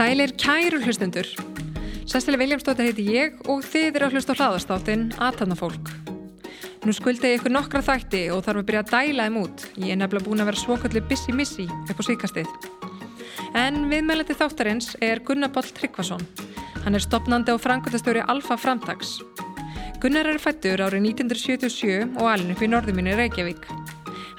Sælir kæru hlustendur. Sestili Viljámsdóttir heiti ég og þið eru að hlusta á hlaðastáttin Atanafólk. Nú skuldi ég ykkur nokkra þætti og þarf að byrja að dæla þeim út. Ég er nefnilega búin að vera svokallu bissi-missi upp á síkastið. En viðmælandi þáttarins er Gunnar Boll Tryggvason. Hann er stopnandi og frangöldastöri Alfa Framtags. Gunnar er fættur árið 1977 og alin upp í norðuminni Reykjavík.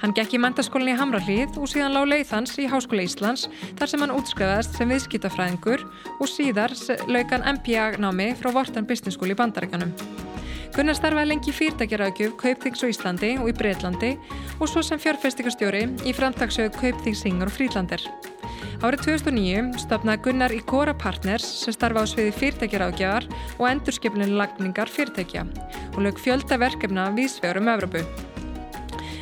Hann gekk í mentaskólinni í Hamrallíð og síðan lág leið hans í Háskóla Íslands þar sem hann útskriðast sem viðskiptafræðingur og síðar laukan MPA-námi frá Vortan Business School í Bandarækjanum. Gunnar starfaði lengi fyrtækjaraðgjöf Kaupþings og Íslandi og í Breitlandi og svo sem fjárfestikastjóri í framtagsjöðu Kaupþingsingar og Frídlandir. Árið 2009 stopnaði Gunnar í Cora Partners sem starfa á sviði fyrtækjaraðgjöfar og endurskiplinni lagningar fyrtækja og lög fjölda verkefna viðsvegur um Evropu.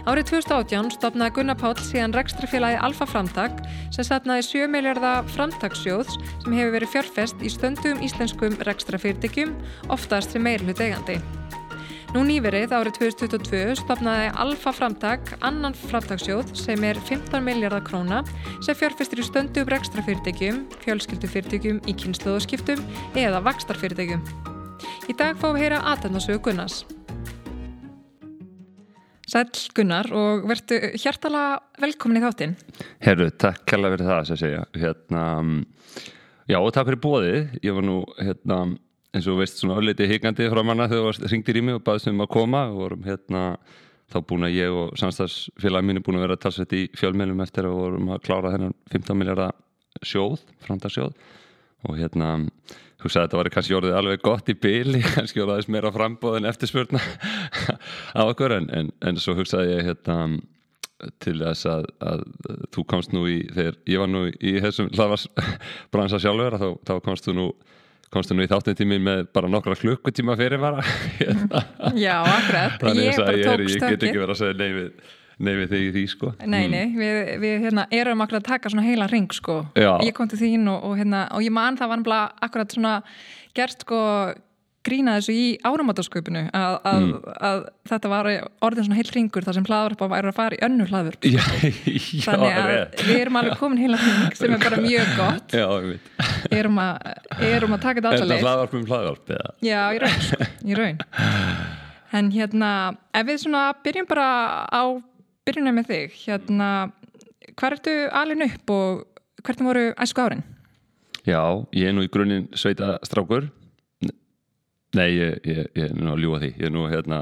Árið 2018 stopnaði Gunnar Páll síðan rekstrafélagi Alfa Framtak sem stopnaði 7 miljardar framtaksjóðs sem hefur verið fjárfest í stöndum íslenskum rekstrafyrirtækjum, oftast sem meirhlut eigandi. Nú nýverið árið 2022 stopnaði Alfa Framtak annan framtaksjóð sem er 15 miljardar króna sem fjárfestir í stöndum rekstrafyrirtækjum, fjölskyldufyrirtækjum í kynnslóðaskiptum eða vakstarfyrirtækjum. Í dag fáum við heyra aðtæðnarsögu Gunnars. Sæl Gunnar og verðu hjartala velkomin í þáttinn. Herru, takk kella fyrir það sem segja. Hérna, já, og takk fyrir bóðið. Ég var nú, hérna, eins og veist, svona ölliti higandi frá manna þegar það ringtir í mig og baðist um að koma. Og vorum hérna, þá búin að ég og samstagsfélagi mín er búin að vera þetta í fjölmjölum eftir að vorum að klára þennan 15 miljardar sjóð, framtagsjóð og hérna hugsaði að þetta var kannski orðið alveg gott í byli kannski orðið aðeins meira frambóð en eftirspurna á okkur. En, en, en svo hugsaði ég hérna til þess að, að þú komst nú í þegar ég var nú í þessum hlaðvarsbransa sjálfur þá, þá komst þú nú komstu nú í þáttintími með bara nokkra klukkutíma fyrir bara hérna. Já, akkurat Þannig að ég, ég, ég get ekki verið að segja nei við Nei við þig í því sko Nei, nei, mm. við, við hérna, erum akkurat að taka svona heila ring sko Já. Ég kom til þín og, og, hérna, og ég man það var bara akkurat svona gert sko grína þessu í áramátasköpunu að, að, mm. að þetta var orðin svona heil ringur þar sem hlaðvarpa væri að fara í önnu hlaðvarp já, já, þannig að rétt. við erum alveg komin heila ring sem er bara mjög gott. Já, erum, að, erum að taka þetta allar leið hlaðvarp um hlaðvarp Já, í raun, sko, í raun. En hérna, ef við svona byrjum bara á byrjunum með þig hérna, hvað ertu alin upp og hvernig voru æsku árin? Já, ég er nú í grunninn sveita strákur Nei, ég, ég, ég er nú að ljúa því. Ég er nú hérna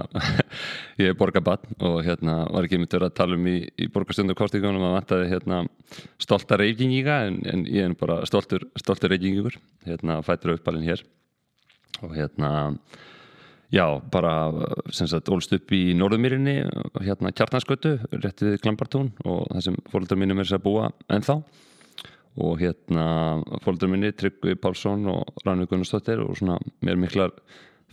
ég er borgarbann og hérna var ekki myndið að tala um í, í borgarstjöndarkostíkunum að vantaði hérna stolta reykinginga en, en ég er bara stoltur, stoltur reykingingur hérna fættur uppalinn hér. Og hérna Já, bara sem sagt ólst upp í Norðumýrinni hérna kjartnarskötu, rétt við Klambartún og það sem fólkdrar mínum er að búa ennþá og hérna fólkdrar minni Tryggvi Pálsson og Rannvi Gunnarsdóttir og svona mér miklar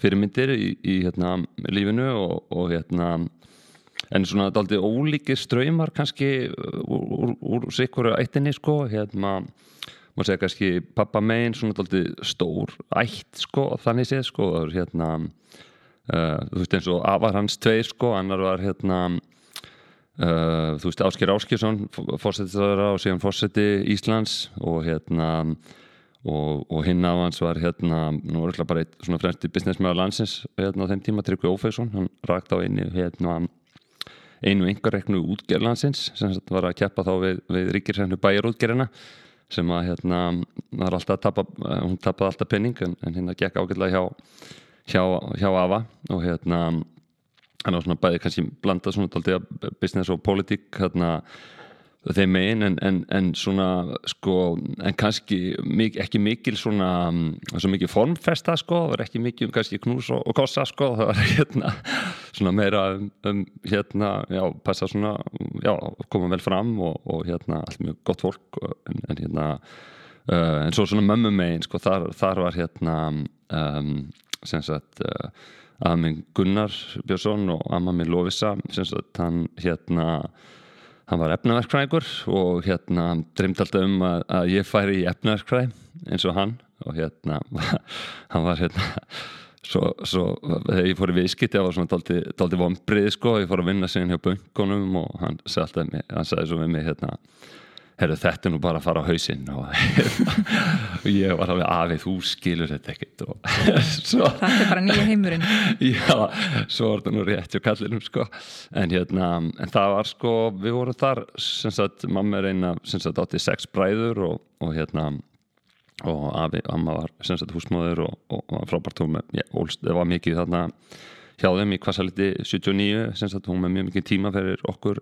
fyrirmyndir í, í hérna lífinu og, og hérna en svona daldi ólíkir ströymar kannski úr, úr, úr sikuru ættinni sko hérna maður segja kannski pappa megin svona daldi stór ætt sko þannig séð sko hérna Uh, þú veist eins og afar hans tveir sko, annar var hérna uh, þú veist Ásker Áskjesson fórsettiðara og síðan fórseti Íslands og hérna og, og hinn af hans var hérna nú var ekki bara eitt svona fremsti businessmjöða landsins hérna á þeim tíma, Tryggvi Ófegsson hann rakt á einu hérna einu yngarreknu útgerðlandsins sem var að keppa þá við, við ríkirsennu bæjarútgerðina sem að hérna var alltaf að tapa, hún tapaði alltaf penning en, en hérna gekk ágætlega hjá hjá, hjá AFA og hérna hann var svona bæði kannski blandað svona tóltið business og politík hérna þeim megin en, en, en svona sko en kannski mik ekki mikil svona svo mikil formfesta sko það var ekki mikil kannski knús og, og kossa sko það var hérna svona meira um, um hérna já passa svona já koma vel fram og, og hérna allt mjög gott fólk en, en hérna uh, en svo svona mömmu megin sko þar, þar var hérna um sem sagt uh, að minn Gunnar Björnsson og amma minn Lovisa hann hérna hann var efnaverkfræðingur og hérna dreymd alltaf um að, að ég færi í efnaverkfræð eins og hann og hérna hann var hérna svo, svo þegar ég fór í viðskipt ég var svona daldi, vombrið sko. Ég fór að vinna sig inn hjá bunkunum og hann sagði alltaf hann sagði svo við mig hérna herru þetta er nú bara að fara á hausinn og ég var alveg afið þú skilur þetta ekkert og svo, þetta er bara nýja heimurinn. Já, svo var þetta nú rétt og kallinum sko. En hérna, en það var sko við vorum þar, sem sagt mamma er eina, sem sagt átti sex bræður og, og hérna og afi, amma var sem sagt húsmóður og, og, frábært hún með, það var mikið þarna hjá þeim í kvassaliti 79 sem sagt hún með mjög mikið tíma fyrir okkur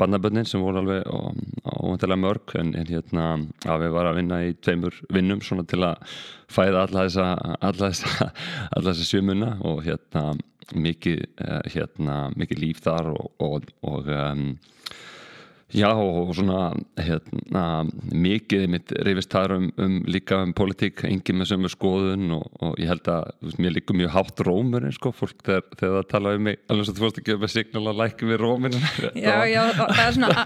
bandabönnin sem voru alveg óvendilega mörg en, en hérna afi var að vinna í tveimur vinnum svona til að fæða alla þessa alla þessa, þessa sjömunna og hérna mikið eh, hérna líf þar og, og, og um, Já og svona hérna, mikið mitt reyfist þar um, um líka um politík, engin með sömu skoðun og, og ég held að veist, mér líka mjög hátt rómurinn sko, fólk þegar, þegar það tala um mig, alveg svo þú fórst ekki með signal að lækja við rómurinn. Já, já, það er svona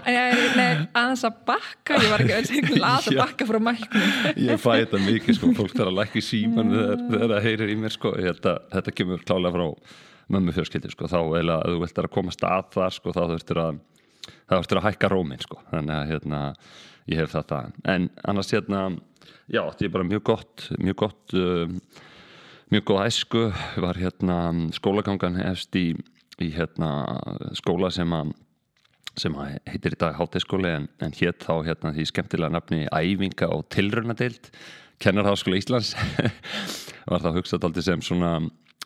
aðeins að bakka, ég var ekki öll að bakka frá mælknum Ég fæ þetta mikið sko, fólk þarf að lækja síman þegar, það heyrir í mér sko, þetta, þetta kemur klálega frá mömmu fjörskildi sko, þá eða að þú vilt að komast að það sko, þá þurftir að það vartur að hækka rómin sko. þannig að hérna, ég hef þetta en annars hérna já, þetta er bara mjög gott mjög gott uh, mjög góð æsku. Var hérna skólagangan efst í, í hérna skóla sem að sem að heitir í dag hátæskóli en, en hétt þá hérna því skemmtilega nafni æfinga og tilröndadeild kennarháskóla Íslands. Var það hugsað aldrei sem svona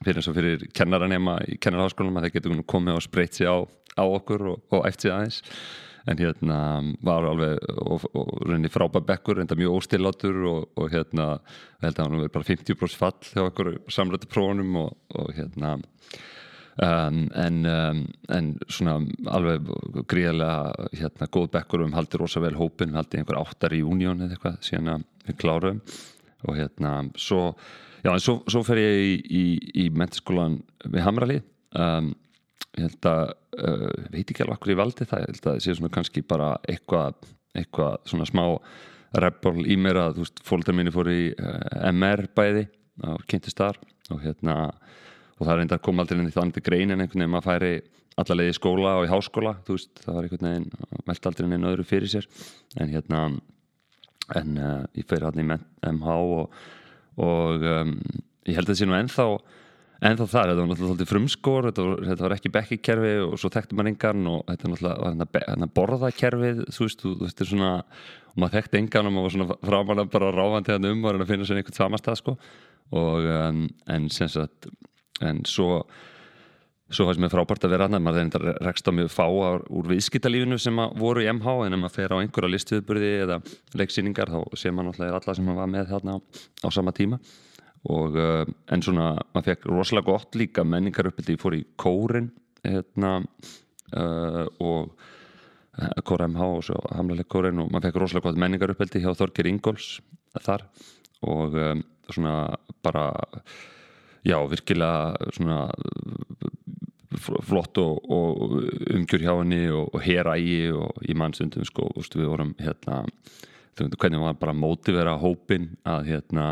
fyrir eins og fyrir kennaranema í kennarháskólanum að það getur komið og spreyt sig á á okkur og, og eftir aðeins. En hérna var alveg og, og reynir frábæð bekkur enda mjög óstillátur og, og hérna held að hann verið bara 50% fall hjá okkur samlötu prófunum og hérna um, en, um, en svona alveg gríðarlega hérna góð bekkur og við haldi rosa vel hópin við haldi einhver áttar í unión eða eitthvað síðan að við kláruðum. Og hérna svo, já en svo, svo fer ég í, í, í mentaskólan við Hamrali um ég held að, uh, veit ekki alveg okkur ég valdi það, ég held að það sé svona kannski bara eitthvað, eitthvað svona smá rebel í mér að þú veist, fólkdæð minni fór í uh, MR bæði á kynntistar og hérna og það enda að koma aldrei inn í þannig grein en einhvern veginn maður færi allarlega í skóla og í háskóla, þú veist, það var einhvern veginn meld aldrei inn öðru fyrir sér. En hérna en uh, ég fyrir hann í MH og, og um, ég held að það sé nú ennþá En þá það, þetta var náttúrulega frumskór, þetta var, þetta var ekki bekkikerfi og svo þekkti maður engan og þetta var náttúrulega hérna borðakerfið, þú veist, þú veist, svona, og maður þekkti engan og maður var svona frámanna bara ráfandi hérna um og að finna sér einhvern samastað, sko, og um, en sem sagt, en svo, svo fannst mér frábært að vera aðnað, maður þetta rekst á mjög fáar úr viðskiptalífinu sem voru í MH, en ef maður fer á einhverja listuðburði eða leiksýningar, þá sé maður náttúrulega alla sem maður var með þarna á, á sama tíma. Og uh, en svona maður fekk rosalega gott líka. Menningaruppildi ég fór í kórin hérna, uh, og uh, kóra MH og svo hamlaleg kórin og maður fekk rosalega gott menningaruppildi hjá Þorgir Ingóls þar. Og um, svona bara já virkilega svona flott og, og umgjur hjá henni og, og herægi og í mannsundum sko, við vorum hérna hvernig maður bara mótivera hópin að hérna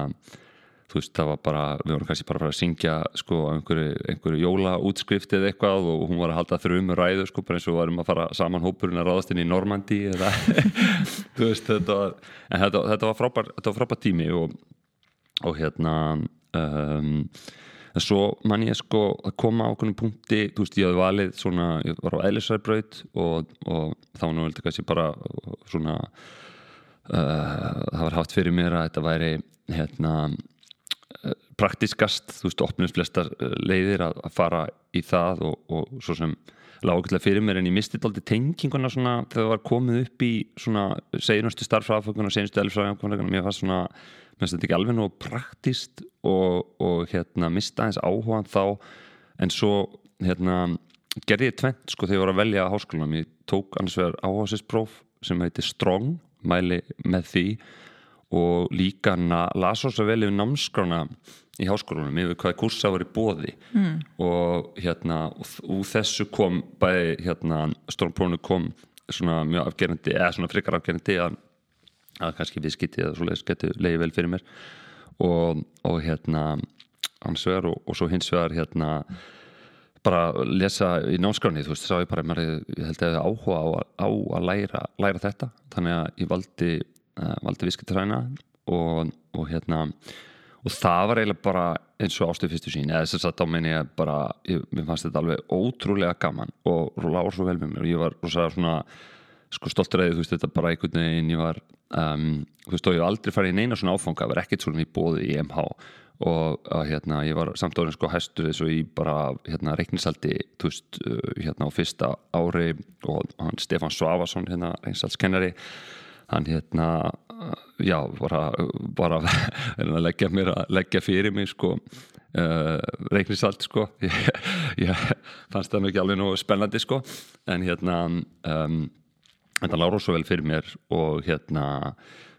þú veist, það var bara, við vorum kannski bara að fara að syngja sko einhverju, einhverju jólaútskrift eða eitthvað og hún var að halda þrjum ræðu sko, bara eins og varum að fara saman hópurinn að ráðast inn í Normandi eða þú veist, þetta var en þetta, þetta var frábær, þetta var frábær tími og, og hérna um, en svo mann ég sko að koma á okkur punkti, þú veist, ég hafði valið svona, ég var á Eilisræðbraut og, og þá var nú veldig kannski bara svona uh, það var haft fyrir mér að þetta væri hérna praktiskast, þú veist, opnum flestar eh, leiðir að, að fara í það og, og svo sem lág okkurlega fyrir mér en ég misti aldrei tenginguna svona þegar það var komið upp í svona segjunastu starffrafökun og segjunastu elfrafökun mér fannst svona, mér finnst þetta ekki alveg nú praktist og, og hérna mista eins áhugan þá. En svo hérna gerði ég tvent sko þegar ég var að velja háskólanum. Ég tók annars vegar áhásistpróf sem heitir Strong, mæli með því og líka las ós að velja við námskrána í háskólanum yfir hvaði kursa var í bóði mm. og hérna úr þessu kom bæði hérna stórnprónu kom svona mjög afgerandi eða svona frikar afgerandi að að kannski viðskipti eða svoleiðis getur leiði vel fyrir mér. Og, og hérna hans vegar og, og svo hins vegar hérna bara lesa í námskráni þú veist, sá ég bara að ég held að ég áhuga á, á að læra, læra þetta. Þannig að ég valdi uh, valdi viðskiptræna og, og hérna og það var eiginlega bara eins og ástuð fyrstu sín eða þess að þá meina ég bara ég, mér fannst þetta alveg ótrúlega gaman og lágur svo vel með mér. Og ég var rosa svona sko stoltur að þú veist þetta bara einhvern veginn ég var um, þú veist og ég hef aldrei farið í neina svona áfanga það var ekkert svona í bóði í MH og að, hérna ég var samt orðin sko hæstur og í bara hérna reiknisaldi þú veist uh, hérna á fyrsta ári. Og hann Stefan Svavason hérna reiknisalskennari hann hérna uh, já bara, bara að leggja mér leggja fyrir mig sko Uh, reiknisalt sko. Ég, ég fannst það ekki alveg nú spennandi sko. En hérna um, þetta lágur svo vel fyrir mér og hérna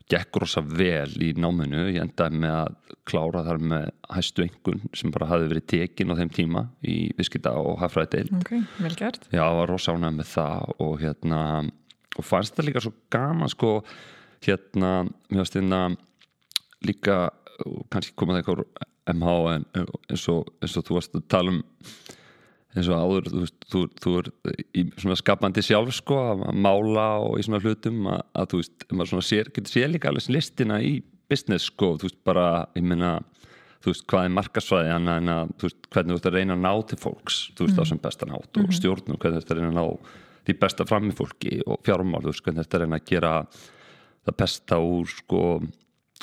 gekk rosa vel í náminu. Ég endaði með að klára þar með hæstu engun sem bara hafi verið tekin á þeim tíma í viskita og hafraði deil ok, vel gert. Já, var rosa ánægð með það og hérna og fannst það líka svo gaman sko hérna, mér finnst þetta líka kannski komað eitthvað MH en eins og, eins og þú varst að tala um eins og áður þú, þú, þú er í svona skapandi sjálf sko að mála og í svona hlutum að, að þú veist, maður svona sér, getur sér líka alveg listina í business sko þú veist bara, ég meina þú veist, hvað er markasvæði en að þú veist, hvernig þú ert að reyna að ná til fólks þú veist, mm. á sem besta nátt og mm -hmm. stjórnum hvernig þú ert að reyna að ná því besta fram í fólki og fjármál, þú veist, hvernig þú ert að reyna að gera það besta úr sko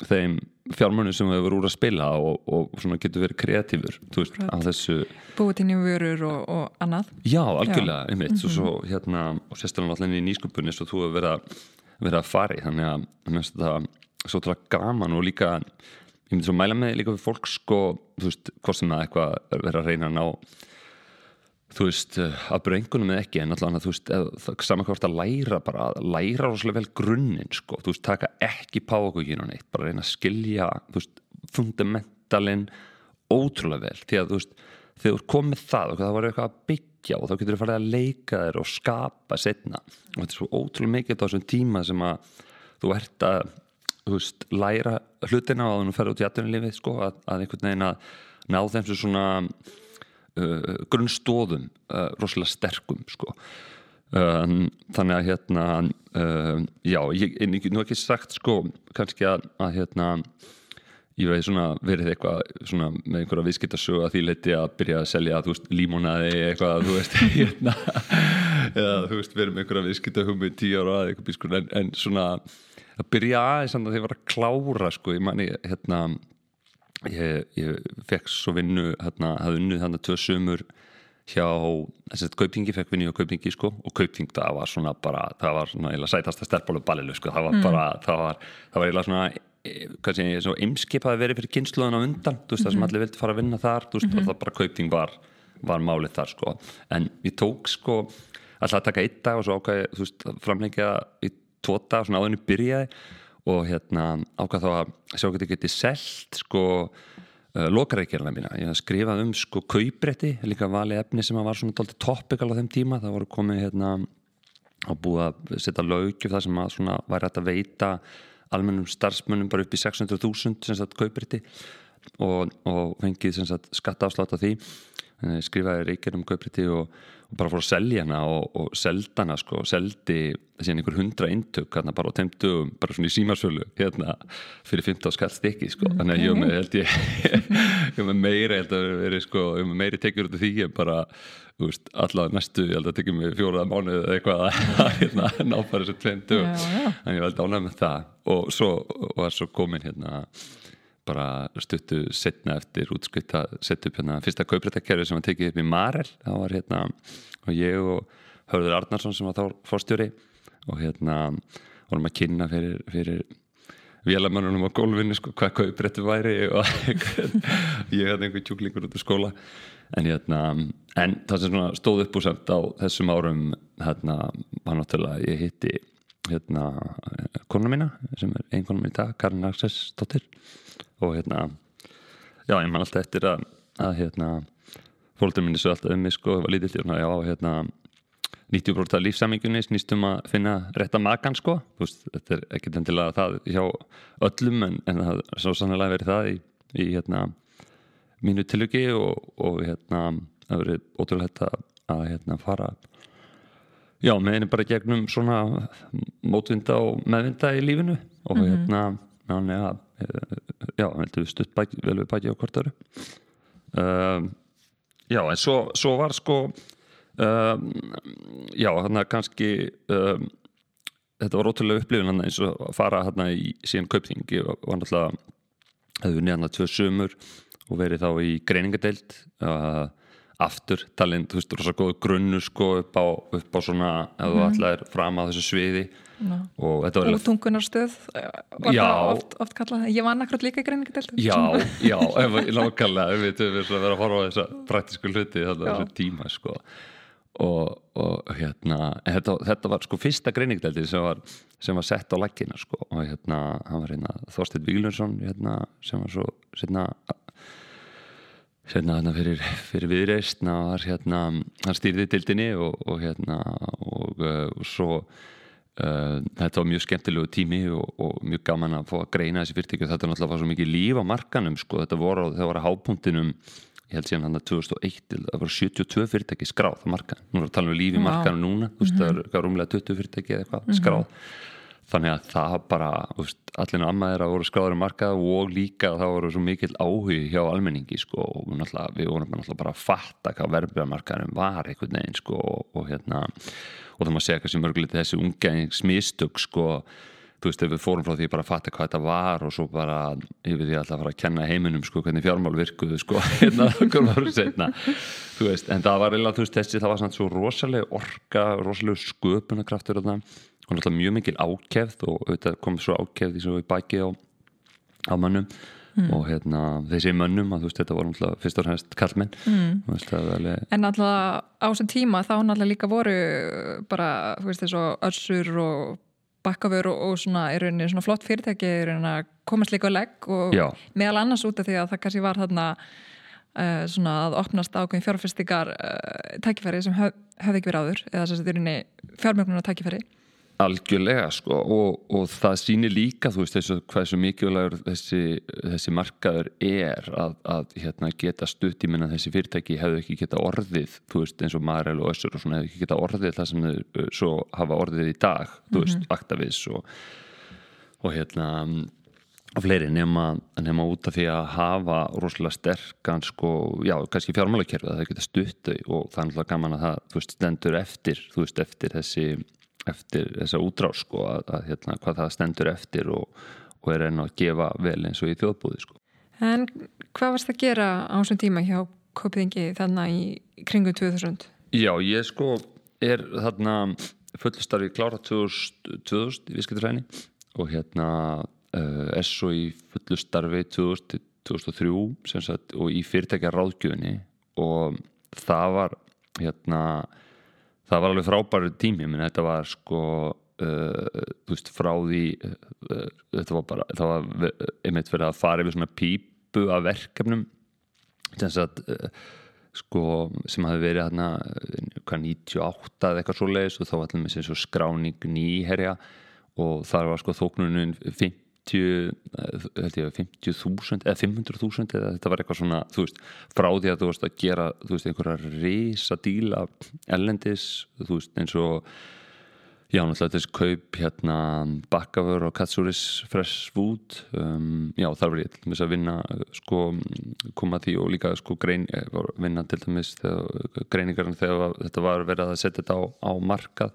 þeim fjármönu sem hefur úr að spila og, og svona getur verið kreatífur veist, þessu búið til nýjum vörur og, og annað. Já, algjörlega, einmitt. Mhm. og svo hérna, og sérstaklega náttúrulega í nýsköpunni svo þú hefur verið að, verið að fari þannig að finnst þetta svo til að gaman og líka ég myndi svo mæla með líka fyrir fólk sko, þú veist, hvort sem það eitthvað er verið að reyna að ná þú veist, eh, að brengunum eða ekki en allavega, þú veist, eða, það- sama hvort að læra bara, að læra rosalega vel grunninn sko, þú veist, taka ekki páakugin og neitt, bara reyna að skilja þú veist, fundamentalinn ótrúlega vel, því að þú veist þegar þú er komið það og það var eitthvað að byggja og þá getur þú farið að leika þér og skapa setna og þetta er svo ótrúlega mikið á þessum tíma sem að þú ert að þú veist, læra hlutina og þú ferð út í atvinnulífið sko, að, að að ná þeim sem svona uh, grunnstóðum uh, rosalega sterkum sko. um, þannig að hérna uh, já, ég, nú ekki sagt sko, kannski að, að hérna ég veið svona verið eitthvað svona með einhverja viðskiptasögu að því leiti að byrja að selja, límonaði eitthvað, þú veist, hérna eða þú veist, verið með einhverja viðskiptahumi tíu ára að eitthvað bískur, en, en svona að byrja aðeins að því að var að klára sko, ég manni, hérna ég, ég fekk svo vinnu hérna, hafði unnið þannig tvö sömur hjá, þess að kauptingi fekk vinnu hjá kauptingi sko, og kaupting það var svona bara, það var svona eiginlega sætasta sterfbólu ballilu sko, það var bara, það var það var eiginlega svona og eimskip hafi verið fyrir kynsluðan á undan veist það sem allir vildi fara að vinna þar veist, það bara kaupting var, var málið þar sko, en ég tók sko alltaf að taka einn dag og svo ákvæði framlengja í tvo dag svona áðurinn byrjaði og hérna ákvað þá að sjá hvernig geti selt sko uh, lokareikjarna mína, ég hafði skrifað um sko kauprétti, líka valið efni sem var svona tólti topical á þeim tíma, það voru komið hérna og búið að setja lögjum það sem að svona væri hægt að veita almennum starfsmönnum bara upp í 600.000 sem sagt kauprétti. Og, og fengið sem sagt skatta afslátt af því. Skrifaði reykjum um kauprétti og, og bara fór að selja hana og, og selda hana sko, seldi síðan einhver hundra eintök hérna bara á teimtu bara svona í símarsölu hérna fyrir 15 skall stykki sko, þannig að ég með held ég, ég með meira held að veri sko, ég með meiri tekjur út af því en bara, veist, allavega næstu ég held að tekja mig fjóraða mánuð eða eitthvað að hérna, ná bara þessu tveim tök Já, já. þannig ég var alltaf ánægð með það. Og svo var svo komin hérna bara stuttu setna eftir útskritt að setja upp hérna fyrsta kauprættakerfi sem var tekið upp í Marel. Það var hérna og ég og Hörður Arnarsson sem var þá fórstjóri og hérna vorum að kynna fyrir, fyrir vélamannunum á gólfinu sko, hvað kauprættu væri og ég hafði einhver tjúklingur út af skóla. En hérna en það sem svona stóð upp úr samt á þessum árum hérna var náttúrulega ég hitti hérna konu mína sem er ein konu mín í dag, Karin Axels dóttir og hérna já, ég man alltaf eftir að, að hérna fólkdur minni svo alltaf um mig sko, var lítill svona, já, hérna 90% af lífsamingunni snýstum að finna rétta makan sko veist, þetta er ekkert endilega það hjá öllum en, en það er svo sannlega verið það í, í hérna, mínu tilöki og, og hérna, það verið ótrúlega að, að hérna, fara já, með henni bara gegnum svona mótvinda og meðvinda í lífinu og Mhm. hérna já, ja, já, heldur við stutt baki, vel við baki á kortaru um, já, en svo, svo var sko um, já, þannig að kannski um, þetta var ótrúlega upplifin hann eins og að fara hann í síðan kaupþing. Ég var náttúrulega hefði við neðan að tvö sömur og verið þá í greiningadeild uh, aftur talinn, þú veist, rosa góð grunnu sko upp á, upp á svona ef þú allar fram að þessu sviði Ná. og þetta var Útungunarstöð var Já. það oft, oft kallað Ég var nakkur líka í greiningadeltu Já, já, nákvæmlega við veitum við að vera að horfa á þessa praktísku hluti að Já. þessu tíma sko. og, og hérna þetta, þetta var sko fyrsta greiningdeldi sem var, sem var sett á laggina sko. og hérna, hann var hérna Þorsteinn Víglundsson hérna, sem var svo setna hérna, hérna fyrir, fyrir viðreist var hérna, hann stýrði dildinni og, og hérna og, uh, og svo Uh, þetta var mjög skemmtilegu tími og, og mjög gaman að fá að greina þessi fyrirtæki. Og þetta náttúrulega var svo mikið líf á markanum sko. þetta voru, það var að hápunktinum ég held síðan hann að 2001 það voru 72 fyrirtæki skráð á markan nú erum við að tala um líf í markanum núna mm -hmm. það er eitthvað rúmlega 20 fyrirtæki eða eitthvað skráð þannig að það bara allir ammaðir að voru skráður í markað og líka það voru svo mikill áhug hjá almenningi sko, og við, vorum náttúrulega bara að fatta hvað verðbjörnmarkaðum var einhvern veginn sko, og, hérna og það má segja kannski mörgulegt þessi ungæðingsmistök sko, þú veist, ef við fórum frá því bara að fatta hvað þetta var og svo bara yfir því alltaf að fara að kenna heiminum sko, hvernig fjármál virkuðu sko, hérna, setna þú veist, en það var þú veist, þessi það var svona svo rosaleg orka, rosaleg sköpunarkraftur og það, og náttúrulega mjög mikil ákefð og auðvitað kom svo ákefð í svo í bæki á, á mönnum og hérna, þessi mönnum að þú veist, þetta voru náttúrulega fyrst og fremst kallmenn mm. er alveg En alltaf á þessum tíma þá náttúrulega líka voru bara, þú veist, þessu össur og bakkafur og, og svona, í rauninni svona flott fyrirtæki í rauninni að komast líka á legg og Já. meðal annars út af því að það kannski var þarna uh, svona að opnast ákveðin fjárfestingar uh, tækifæri sem hef, hefði ekki verið áður eða þess að þetta er rauninni fjármjögnunar tækifæri Algjörlega sko og, og það sýnir líka þú veist þessu hvað svo mikilvægur þessi, þessi markaður er að, að hérna, geta stutt í minna þessi fyrirtæki hefðu ekki geta orðið þú veist eins og Marel og Össur og svona hefðu ekki geta orðið það sem þau svo hafa orðið í dag þú veist Actavis og, og hérna og fleiri nema, nema út af því að hafa rosalega sterkan sko, já, kannski fjármálakerfið að það geta stutt og það er náttúrulega gaman að það þú veist, stendur eftir, þú veist, eftir þessi eftir þessa útrás sko, að, að hérna, hvað það stendur eftir og, og er enn að gefa vel eins og í þjóðbúði sko. En hvað varst að gera á þessum tíma hjá Kopiðingi þannig í kringum 2000? Já, ég sko er þarna fullustarfi klára 2000, 2000 í viðskiptræni og hérna uh, er svo í fullustarfi 2000 til 2003 sem sagt, og í fyrirtækja ráðgjöfni og það var hérna það var alveg frábæru tími menn þetta var sko uh, þú veist frá því uh, þetta var bara það var einmitt fyrir að fara yfir svona pípu af verkefnum sem sagt uh, sko sem hafi verið hérna uh, hvað 98 eða eitthvað svo leiðis og þá var allir með sér svo skráning nýherja og þar var sko þóknunin 50 eh, held ég, 50.000 eða 500.000 eða þetta var eitthvað svona veist, frá því að þú veist að gera veist, einhverja risa díla ellendis, þú veist, eins og já, náttúrulega þessi kaup hérna bakkafur og katsuris fresh food um, já, þar var ég til dæmis að vinna sko, koma því og líka sko grein, eh, vinna til dæmis þegar, greiningarinn þegar þetta var verið að setja þetta á, á markað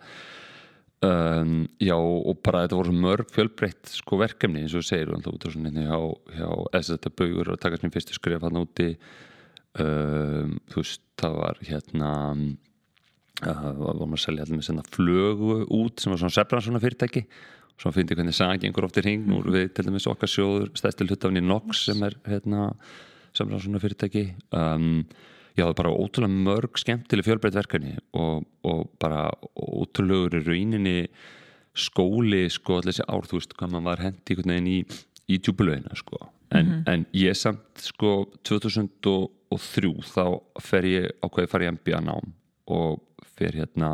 Um, já og bara þetta voru mörg fjölbreytt sko verkefni eins og segir út á svona hérna hjá, hjá SZ Baugur og taka sem fyrstu skref hann úti. Um, þú veist það var hérna uh, var maður að selja allir með svona flögu út sem var svona sefran svona fyrirtæki og svo finnst ég hvernig sagi einhver oftir hring. Nú erum við til dæmis okkar sjóður stæstil hlutafni Nox sem er hérna sefran svona fyrirtæki um, já, bara ótrúlega mörg skemmtileg fjölbreytt verkefni og, og bara ótrúlegur í rauninni skóli sko allir þessi ár, þú veist, hvað maður var hendi einhvern veginn í, í djúbulögina sko. En, en ég samt sko 2003 þá fer ég ákveði fara í MBA nám og fyrir hérna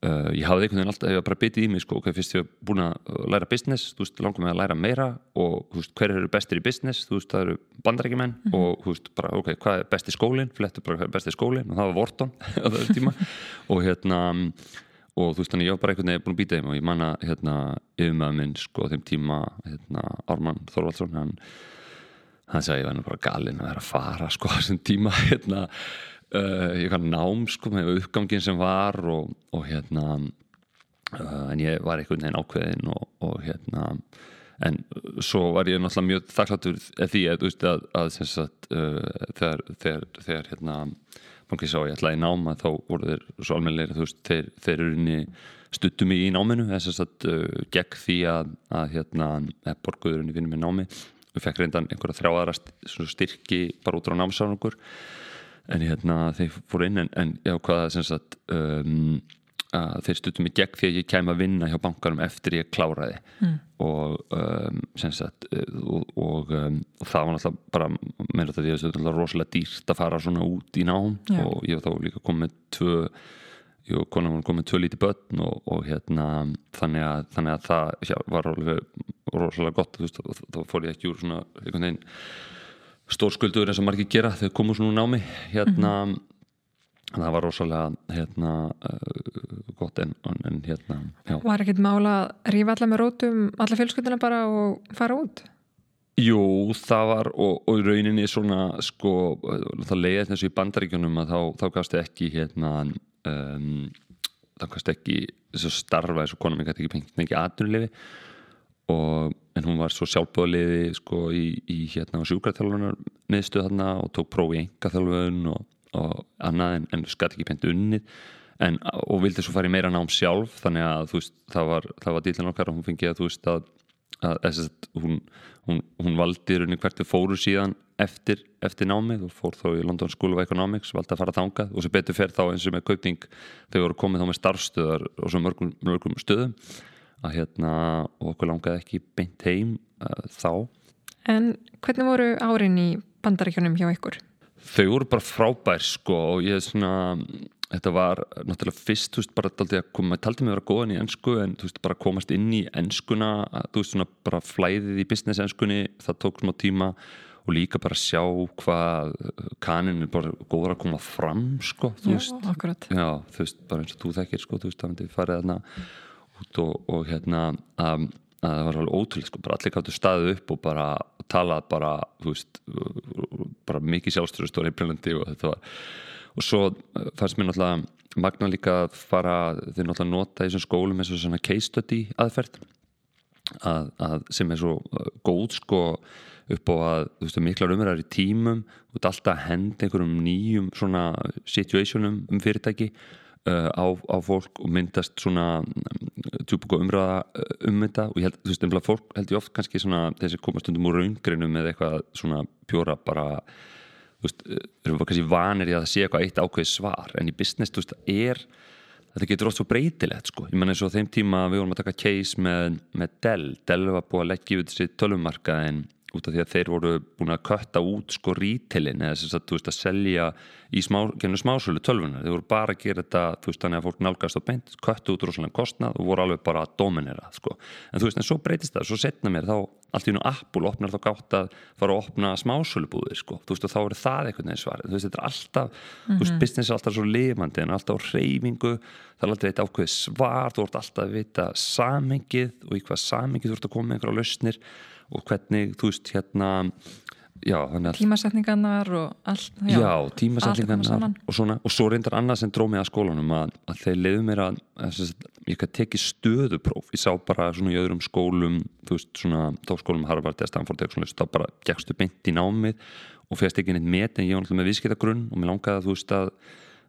Uh, ég hafði einhvern veginn alltaf, ég var bara bitið í mig sko, ok, fyrst ég hef búin að læra business þú veist, langar mig að læra meira og þú veist, hver eru bestir í business, þú veist, það eru bandarækjumenn mm -hmm. og þú veist, bara, ok, hvað er besti skólinn, flettu bara hvað er besti skólinn? Og það var Vorton á þessu tíma. Og hérna, og þú veist, þannig ég var bara einhvern veginn búin að býta þeim og ég manna hérna, yfirmæða minn, sko, þeim tíma hérna, Ármann Þorvaldsson hann, hann sagði, ég var uh, kann nám sko með uppgangin sem var og, og hérna uh, en ég var einhvern veginn ákveðin og, og hérna en svo var ég náttúrulega mjög þakkláttur því að, að, að sagt, uh, þegar, þegar, þegar hérna bankið sá ég ætlaði í náma þá voru þeir svo almennilegir þú veist þeir, þeir eru inn í stuttum í náminu þess að uh, gegn því að, að hérna borguðurinn í vinnum í námi. Við fekk reyndan einhverja þrjáðara styrki bara út á námsárangur en hérna þeir fóru inn en, en já hvaða sem sagt um, þeir stuttum mig gegn því að ég kem að vinna hjá bankarum eftir ég kláraði mm. og um, sem sagt og, og, um, og það var náttúrulega bara meira þetta því að þetta var rosalega dýrt að fara svona út í nám já. og ég var þá líka komið tvö og konar var komið tvö lítið börn og, og hérna þannig að, þannig að það já, var rosalega gott veist, og þá fór ég ekki úr svona einhvern veginn stórskuldur eins og margir gera þegar komu svona námi hérna mm -hmm. það var rosalega hérna uh, gott en, en hérna já. Var ekkit mála að rífa alla með rótum alla fjölskylduna bara og fara út? Jú, það var og, og í rauninni svona sko það leiði þessu í bandaríkjunum að þá, þá gafst ekki hérna um, þá gafst ekki starfa eins og konum ekki pengt ekki aðnurlefi og en hún var svo sjálfbóðliði sko í, í hérna sjúkraþjálfunar miðstuð þarna og tók prófi í engaþjálfun og, og annað en, en skatt ekki pent unnið. En, og vildi svo fara í meira nám sjálf þannig að veist það var, var dýlinn okkar og hún fengið að þú veist að, að, að hún, hún, hún valdi raunin hvert við fóru síðan eftir, eftir námið og fór þá í London School of Economics valdi að fara þangað. Og sem betur fer þá eins og með kaupning þau voru komið þá með starfstöðar og svo mörgum, mörgum stöðum að hérna okkur langaði ekki beint heim uh, þá. En hvernig voru árin í bandaríkjunum hjá ykkur? Þau voru bara frábær sko og ég er svona þetta var náttúrulega fyrst þú veist bara taldi að koma, taldi mig að vera góðan í ennsku en þú veist bara komast inn í ennskuna þú veist svona bara flæðið í business ennskunni það tók smá tíma og líka bara sjá hvað kanin er bara góður að koma fram sko, þú veist, já, þú veist bara eins og þú þekkir sko, þú veist, það myndi farið þarna út og, og hérna að, að það var alveg ótrúlega sko, bara allir gáttu staðið upp og bara talað bara, þú veist bara mikið sjálfstöðustóri í Brynlandi og þetta var, og svo eh, fannst mér náttúrulega magna líka að fara þeir náttúrulega nota í þessum skólum eins og svona case study aðferð að, að sem er svo eh, góð sko upp á að, þú veist, miklar umræðar í tímum og alltaf hend einhverjum nýjum svona situationum um fyrirtæki á, á fólk og myndast svona tjúbúk og umræða uh, um þetta. Og ég held, þú veist, umlað fólk held ég oft kannski svona þessi komast undir múr raungrinu með eitthvað svona pjóra bara þú veist, uh, erum við kannski vanir í að það sé eitthvað eitt ákveð svar. En í business, þú veist, það er þetta getur oft svo breytilegt, sko. Ég menn eins og þeim tíma við vorum að taka case með, með Dell, Dell var búið að leggja yfir þessi tölvumarka en út af því að þeir voru búin að kötta út sko rítilin eða þess að þú veist að selja í smá, smásölu tölvunar þeir voru bara að gera þetta þú veist þannig að fólk nálgast á beint köttu út rosalega kostnað og voru alveg bara að dominera sko. en þú veist en svo breytist það, svo setna mér þá allt í nú Apple opnar þá gátt að fara að opna smásölubúðir sko. þú veist og þá er það einhvern veginn svarið þú veist þetta er alltaf, mm -hmm. þú veist mhm. business er alltaf svo lifandi en alltaf á reyfingu það er alltaf eitt ákveð svar, þú vart alltaf að vita samengið og í hvað samengið þú vart að koma einhverja lausnir og hvernig, þú veist, hérna já, tímasetningarnar og allt já, já tímasetningarnar og svona, og svo reyndar annað sem dróð mig að skólanum að, að þeir leiðu mér að, að ég kann teki stöðupróf. Ég sá bara svona í öðrum skólum þú veist, svona, tókskólum Harvard eða Stanford eða svona, þá bara gegstu beint í námið og férst ekki neitt met en ég var alltaf með viðskiptagrunn og mér langaði að þú veist að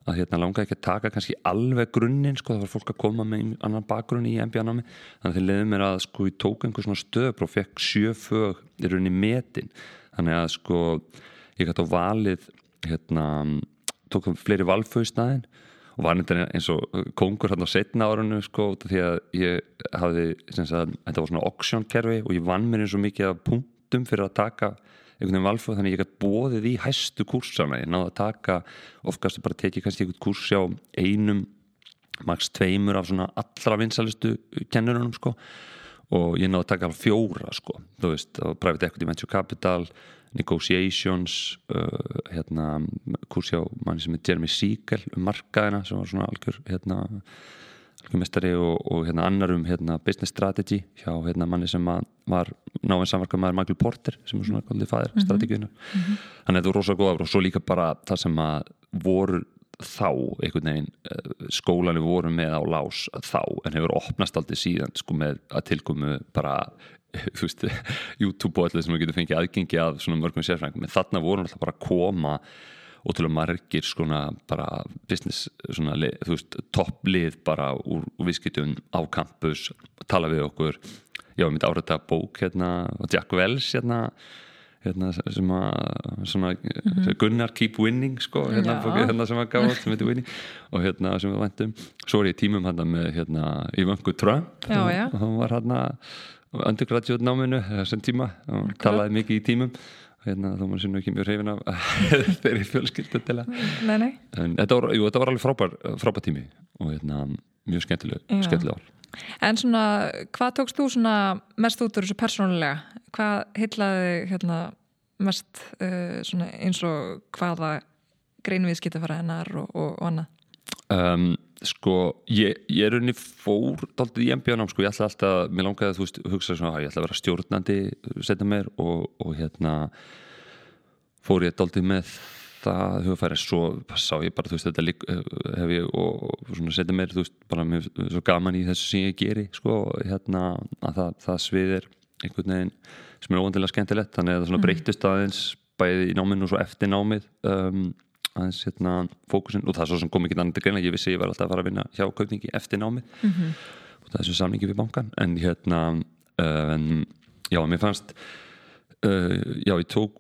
að hérna langaði ekki að taka kannski alveg grunninn sko, það var fólk að koma með annan bakgrunn í MBA-námi, þannig að þeir leiði mér að sko ég tók einhver svona stöðbró fekk sjöfög í rauninni metin. Þannig að sko ég gæti á valið hérna, tók fleiri valfauðstæðin og var nefndir eins og kongur hérna á setna árunnu sko því að ég hafði, að, þetta var svona auction kerfi og ég vann mér eins og mikið af punktum fyrir að taka einhvern veginn valfrá þannig að ég gæti bóðið í hæstu kursana ég náði að taka, ofkastu bara tekið kannski einhvern kurs á einum maks tveimur af svona allra vinsalistu kennurunum sko. Og ég náði að taka alveg fjóra sko. Þú veist, Private Equity Venture Capital Negotiations uh, hérna, kursi á manni sem er Jeremy Siegel um markaðina sem var svona algjör hérna mestari og, og hérna annar um hérna, business strategy hjá hérna manni sem var náinn samverkað maður Michael Porter sem er svona góðið fæðir mm -hmm. strategíunar mm -hmm. þannig að þetta voru rosalega góða og svo líka bara það sem að voru þá einhvern veginn eh, skólanu voru með á lás þá en hefur opnast aldrei síðan sko með að tilkomu bara þú veist, YouTube og allir sem við getum fengið aðgengi af svona mörgum sérfræðingum en þarna voru alltaf bara að koma ótrúlega margir svona bara business svona, þú veist, topplið bara úr, úr viðskiptun á campus, tala við okkur já, ég myndi árætta bók hérna, Jack Wells hérna, hérna sem að svona, mm -hmm. Gunnar Keep Winning sko, hérna, bóki, hérna sem að gaf átt sem heitir Winning og hérna sem við vendum svo er ég tímum hérna með hérna Ivanku Trump já, já. og hann var hérna undergraduate náminu þessum tíma og okay. talaði mikið í tímum hérna þó maður sinna ekki mjög hrifin af þeirri fjölskyldu til að nei, nei. en þetta var, jú, þetta var alveg frábær, frábær tími og hérna mjög skemmtileg, skemmtileg ár En svona, hvað tókst þú svona mest út úr þessu persónulega? Hvað heitlaði hérna mest uh, eins og hvaða greinviðskipta fara hennar og, og, og annað? Um, sko, ég, ég er unni fór daldið í MBA-nám, sko, ég ætla alltaf mér langaði að þú veist, hugsa svona að ég ætla að vera stjórnandi setja mér og, og hérna fór ég daldið með það hugafæri, svo sá ég bara þú veist, þetta lík, hef ég og, og svona setja mér, þú veist, bara mér svo gaman í þessu sem ég geri, sko. Hérna, að það, það sviðir einhvern veginn sem er óvandilega skemmtilegt. Þannig að það svona breytist aðeins bæði í náminu og svo eftir námið. Um, aðeins hérna fókusin og það er svo sem kom ekki annað til greina, ég vissi ég var alltaf að fara að vinna hjá kaupningi eftir námið. Mm -hmm. og það er svo samlingi við bankan en hérna um, já, mér fannst uh, já, ég tók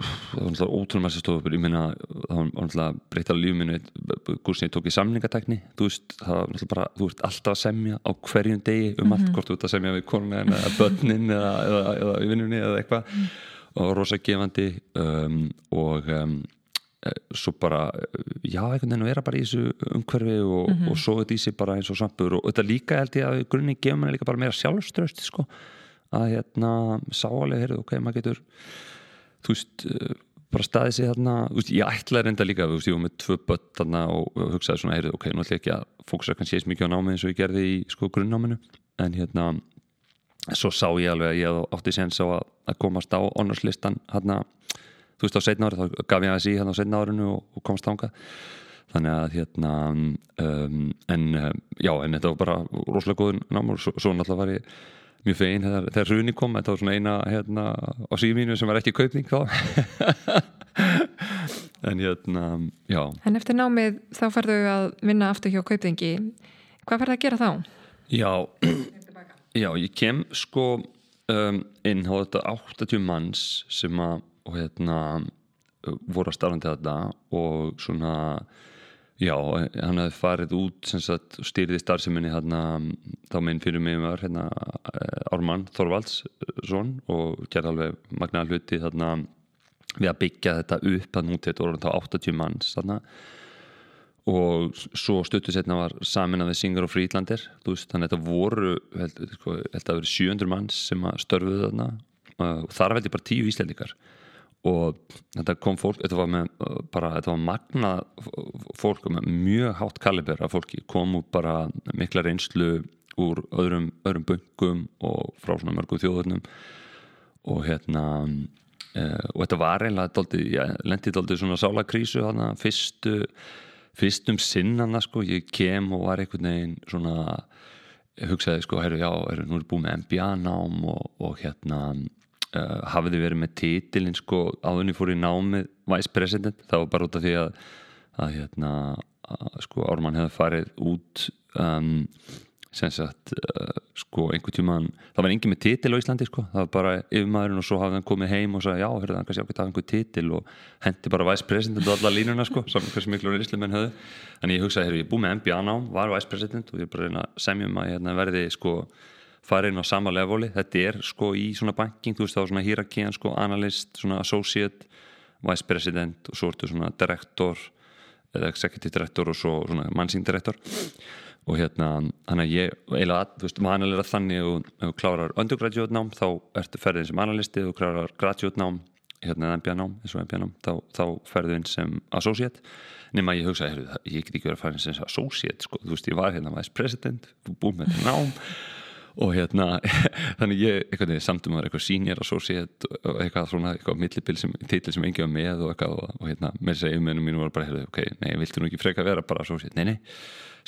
það var náttúrulega ótrúlega stofa upp ég meina, það var náttúrulega breytt alveg lífið minu kursin ég tók í samlingatekni þú veist, það var náttúrulega bara, þú ert alltaf að semja á hverjum degi um mm -hmm. allt hvort þú ert að semja við konuna eða börnin eða, eða, eða í vinnunni eða eitthvað. Mm. og rosa gefandi um, og um, svo bara, já, einhvern veginn vera bara í þessu umhverfi og, mm -hmm. og svo þetta í sig bara eins og svampur og þetta líka held ég að grunni gefur mér líka bara meira sjálfströst sko, að hérna sálega, heyrðu, ok, maður getur þú veist, bara staðið sig þarna, þú veist, ég ætlaði reynda líka þú veist, ég var með tvö börn þarna og hugsaði svona, heyrðu, ok, nú ætla ég ekki að fókusa kannski eins mikið á námið eins og ég gerði í sko grunnnáminu, en hérna svo sá ég alveg að ég átti þú veist á setna ári, þá gaf ég að sí hérna á setna árinu og, og komst þánga þannig að hérna um, en já, en þetta var bara rosalega góðun námur, svo, svo náttúrulega var ég mjög þegar, þegar hruni kom. Þetta var svona eina hérna á símínu sem var ekki kaupning þá. En hérna, já. En eftir námið þá færðu að vinna aftur hjá kaupningi hvað færðu að gera þá? Já, já, ég kem sko um, inn á þetta 80 manns sem að og hérna voru að starfandi þetta og svona já, hann hefði farið út sagt, stýriði starfseminni hérna, þá minn fyrir mig var hérna, Ármann Þorvaldsson og gerði alveg magna hluti þarna, við að byggja þetta upp þannig út þetta voru þá 80 manns þarna. Og svo stuttu setna var samin að við Singer og Frídlandir þannig að þetta voru held, sko, held að verið 700 manns sem störfuðu þarna og þar veldi bara tíu íslendikar og þetta kom fólk þetta var, með, bara, þetta var magna fólk með mjög hátt kaliber af fólki. Kom út bara mikla reynslu úr öðrum, öðrum böngum og frá svona mörgum þjóðurnum. Og hérna e, og þetta var eiginlega ég lendi dálítið svona sálakrísu hana fyrstu fyrstum sinnana sko, ég kem og var einhvern veginn svona hugsaði sko, herru já, herru, nú er búið með MBA nám og, og hérna Uh, hafiði verið með títilinn sko áðunni fór í námið vice president það var bara út af því að, að hérna að, sko Ármann hefði farið út um, sem sagt uh, sko einhver tíma það var engin með títil á Íslandi sko það var bara yfirmaðurinn og svo hafði hann komið heim og sagði já, hörðu það, kannski ákveðt að hafa einhver títil og hendi bara vice president og alla línuna sko saman hversu miklu reysli menn höfðu. En ég hugsaði, ég er búið með MBA nám, var vice president og ég bara að semjum að hérna, verði sko fara inn á sama leveli, þetta er sko í svona banking, þú veist þá svona hierarkian sko analyst, svona associate vice president og svo ertu svona direktor eða executive director og svo svona mannsing director. Og hérna, þannig að ég eiginlega, þú veist, maður er þannig og ef þú klárar undergraduate nám þá ertu ferðin sem analysti og klárar graduate nám hérna MBA nám, eins og MBA nám þá, þá ferðu inn sem associate. Nema ég hugsa, ég get ekki verið að fara inn sem associate, sko, þú veist, ég var hérna vice president, búið með þetta nám og hérna, þannig ég eitthvað samt um að það er eitthvað senior associate og eitthvað svona, eitthvað millibill sem títil sem engi var með og eitthvað og, og hérna með þess að yfirmennum mínu var bara, hérna, ok, nei, viltu nú ekki freka vera bara associate, nei, nei,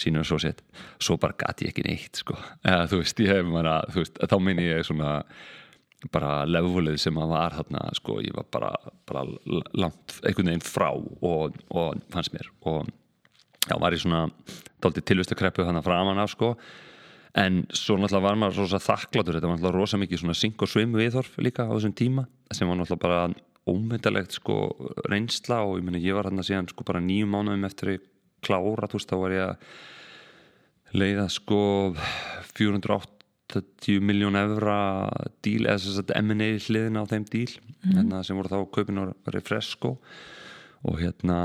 senior associate. Svo bara gati ég ekki neitt, sko. Eða þú veist, ég hef að, þú veist þá minn ég svona bara levelið sem að var þarna, sko ég var bara, bara langt einhvern veginn frá og, og fannst mér. Og já, var ég svona dálítið tilvistakreppu að framan af, sko en svo náttúrulega var maður rosa þakkláttur þetta var náttúrulega rosa mikið svona syng og svim viðhorf líka á þessum tíma sem var náttúrulega bara ómyndalegt sko reynsla. Og ég menna ég var hérna síðan sko bara nýju mánuðum eftir klára þú veist þá var ég að leiða sko 480 miljón evra díl eða þess að M&A hliðina á þeim díl mm. hérna, sem voru þá kaupin á Refresco. Og hérna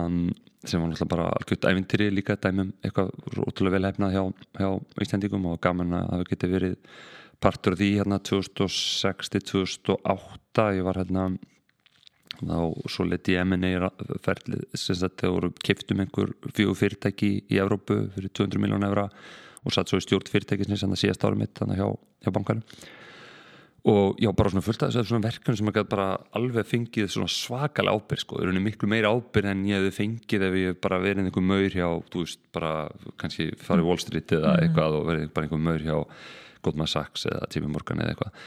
sem var náttúrulega bara algjört ævintýri líka dæmum eitthvað útrúlega vel hefnað hjá, hjá Íslandingum og gaman að það geti verið partur því hérna 2006-2008 ég var hérna þá svo leti M&A ferlið sem þetta voru kiptum einhver fjögur fyrirtæki í Evrópu fyrir 200 miljón evra og satt svo í stjórn fyrirtækisni sem það síðast árum mitt hjá, hjá bankanum og já, bara svona fullt af þessu verkefni sem maður bara alveg fengið svona svakalega ábyrg sko, það er miklu meira ábyrg en ég hefði fengið ef ég bara verið einhver maur hjá, þú veist, bara kannski farið Wall Street eða mhm. eitthvað og verið bara einhver maur hjá Goldman Sachs eða T.V. Morgan eða eitthvað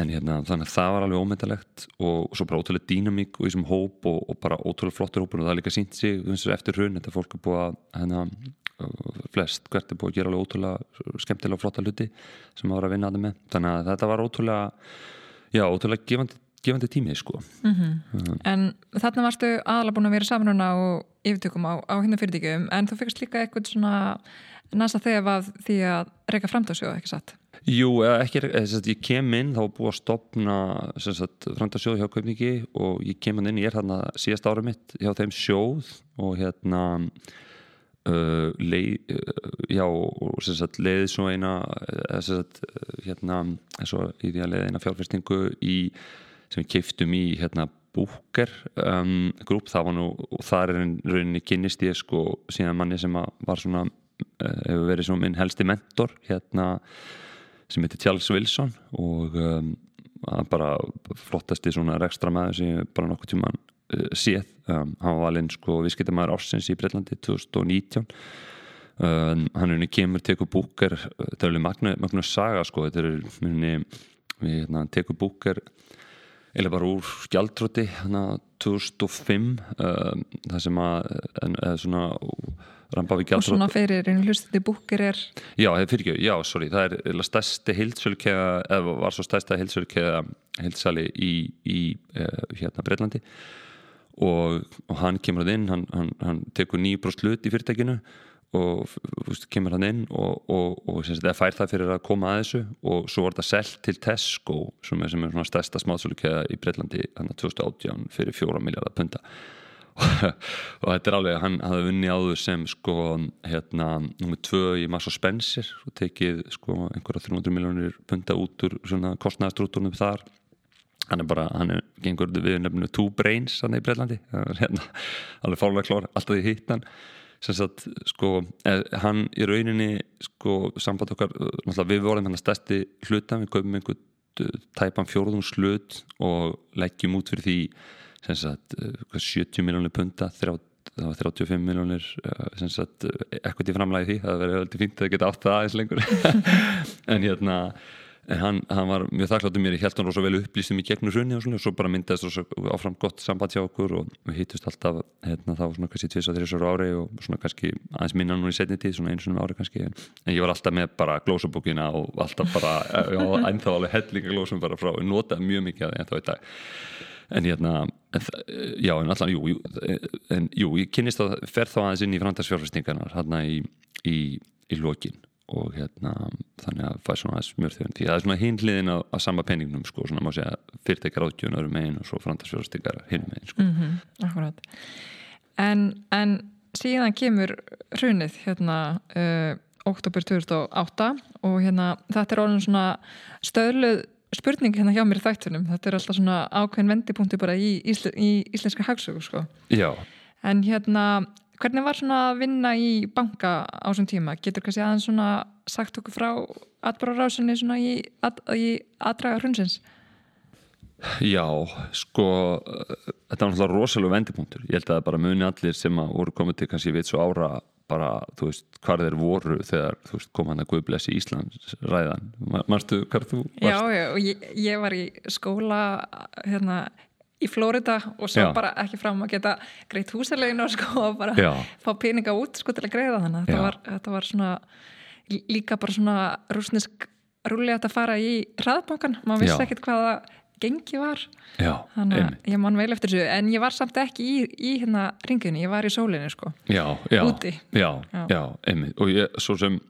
en hérna, þannig að það var alveg ómyndalegt og, og svo bara ótrúlega dýnamík og í þessum hóp og, og bara ótrúlega flottur hópur og það er líka sínt sig eftir hrun, þetta fólk er búið að hérna, flest hvert er búið að gera alveg ótrúlega skemmtilega og flotta hluti sem að vera að vinna að það með þannig að þetta var ótrúlega já, ótrúlega gefandi, gefandi tími sko. mm -hmm. uh. En þarna varstu aðalega búin að vera samanuna og yfirtökum á, á hérna fyrirtíkjum en þú fyrst líka eitthvað svona næsta þegar því að reyka framtáðsjóða, ekki satt? Jú, ekki, sagt, ég kem inn, þá búið að stopna framtáðsjóða hjá Kaupningi og ég kem inn, ég er hérna síðast ára mitt hjá þeim sjóð og hérna Uh, leið, uh, já, sagt, leiði svo eina sagt, hérna, svo í því að leiði eina fjárfestingu í, sem við keiftum í hérna, búker um, grúp, það var nú, og það er rauninni kynist ég sko síðan manni sem var svona, uh, hefur verið svona minn helsti mentor hérna sem heitir Charles Wilson og um, bara flottasti svona rekstra maður sem bara nokkuð tíman uh, séð. Um, hann var alveg sko viðskiptamæður ársins í Breitlandi 2019 um, hann er unni kemur tekur búker þetta er alveg magna, saga sko þetta er unni við hérna, tekur búker eða bara úr skjaldröti hérna 2005 um, það sem að eða svona rampa við gjaldrótt og svona fyrir einu hlustandi búkir er já, fyrir já, sorry það er stærsti hildsölkeða eða var svo stærsta hildsölkeða hildsali í, í hérna Breitlandi og, og hann kemur hann inn hann, hann, hann tekur nýjubróst hlut í fyrirtækinu og fúst, kemur hann inn og, og, og það fær það fyrir að koma að þessu og svo var það selgt til Tesco sem er, sem er svona stærsta smátsölukeða í Breitlandi hann að 2018 fyrir fjóra miljardar punta og þetta er alveg, hann hafði vunni áður sem sko hérna nummið tvö í Massa Spencer og tekið sko einhverja 300 miljónir punta út úr svona kostnæðastrúturnum þar hann er bara, hann er gengur við nefnum two brains hann er í Breitlandi hérna, alveg fálega klár, alltaf í hittan. Sem sagt, sko eh, hann í rauninni, sko samband okkar, við vorum hann að stærsti hluta, við kaupum einhvern eh, tæpan fjóruðum slut og leggjum út fyrir því sem sagt, 70 eh, miljónir punta 35 miljónir sem sagt, ekkert í framlægi því. Það verður fínt að geta átt það aðeins lengur. En hérna en hann, hann var mjög þakkláttur mér ég held hann rosa vel upplýstum í gegnum runni og, og svo bara myndaðist rosa áfram gott samband hjá okkur og við hittust alltaf hérna, þá svona kannski 2-3 ári og svona kannski aðeins minna nú í setni tíð svona eins og um ári kannski. En, ég var alltaf með bara glósabókina og alltaf bara ennþá alveg hellinga glósum bara frá og notaði mjög mikið að ennþá í dag. En hérna já en alltaf jú, jú, en, jú ég kynist að fer þá aðeins inn í framtagsfjárfæstingarnar hérna í, í, í lokin og hérna þannig að fæ svona aðeins smjörþjóðin því að það er svona hinliðin að, að sama penningnum sko, svona má segja fyrirtækjar áttjón öðrum megin og svo framtagsfjórastikar hinn megin sko. mm -hmm, Akkurat en, en síðan kemur hrunið hérna uh, oktober 2008 og hérna þetta er orðin svona stöðluð spurning hérna hjá mér í þættunum þetta er alltaf svona ákveðin vendipunkti bara í, ísl, í íslenska hagsögu sko. Já en hérna hvernig var svona að vinna í banka á þessum tíma? Getur kannski aðeins svona sagt okkur frá atbráðrásinni svona í, að, í aðdraga hrunsins? Já, sko þetta var náttúrulega rosalega vendipunktur ég held að bara muni allir sem að voru komið til kannski við svo ára bara, þú veist, hvað þeir voru þegar, þú veist, kom hann að Guðblessi Íslands ræðan, marstu hvað þú varst? Já, já, og ég, ég var í skóla hérna í Flórida og svo Já. bara ekki fram að geta greitt húsalegin og sko og bara Já. fá peninga út sko til að greiða þannig þetta var, þetta var svona lí- líka bara svona rúsnesk rúlega að fara í hraðbankan maður vissi ekkert hvaða gengi var. Já, þannig að ég man vel eftir þessu en ég var samt ekki í, í hérna ringunni, ég var í sólinni sko. Já, já, Úti. já, Já. einmitt. Og ég, svo sem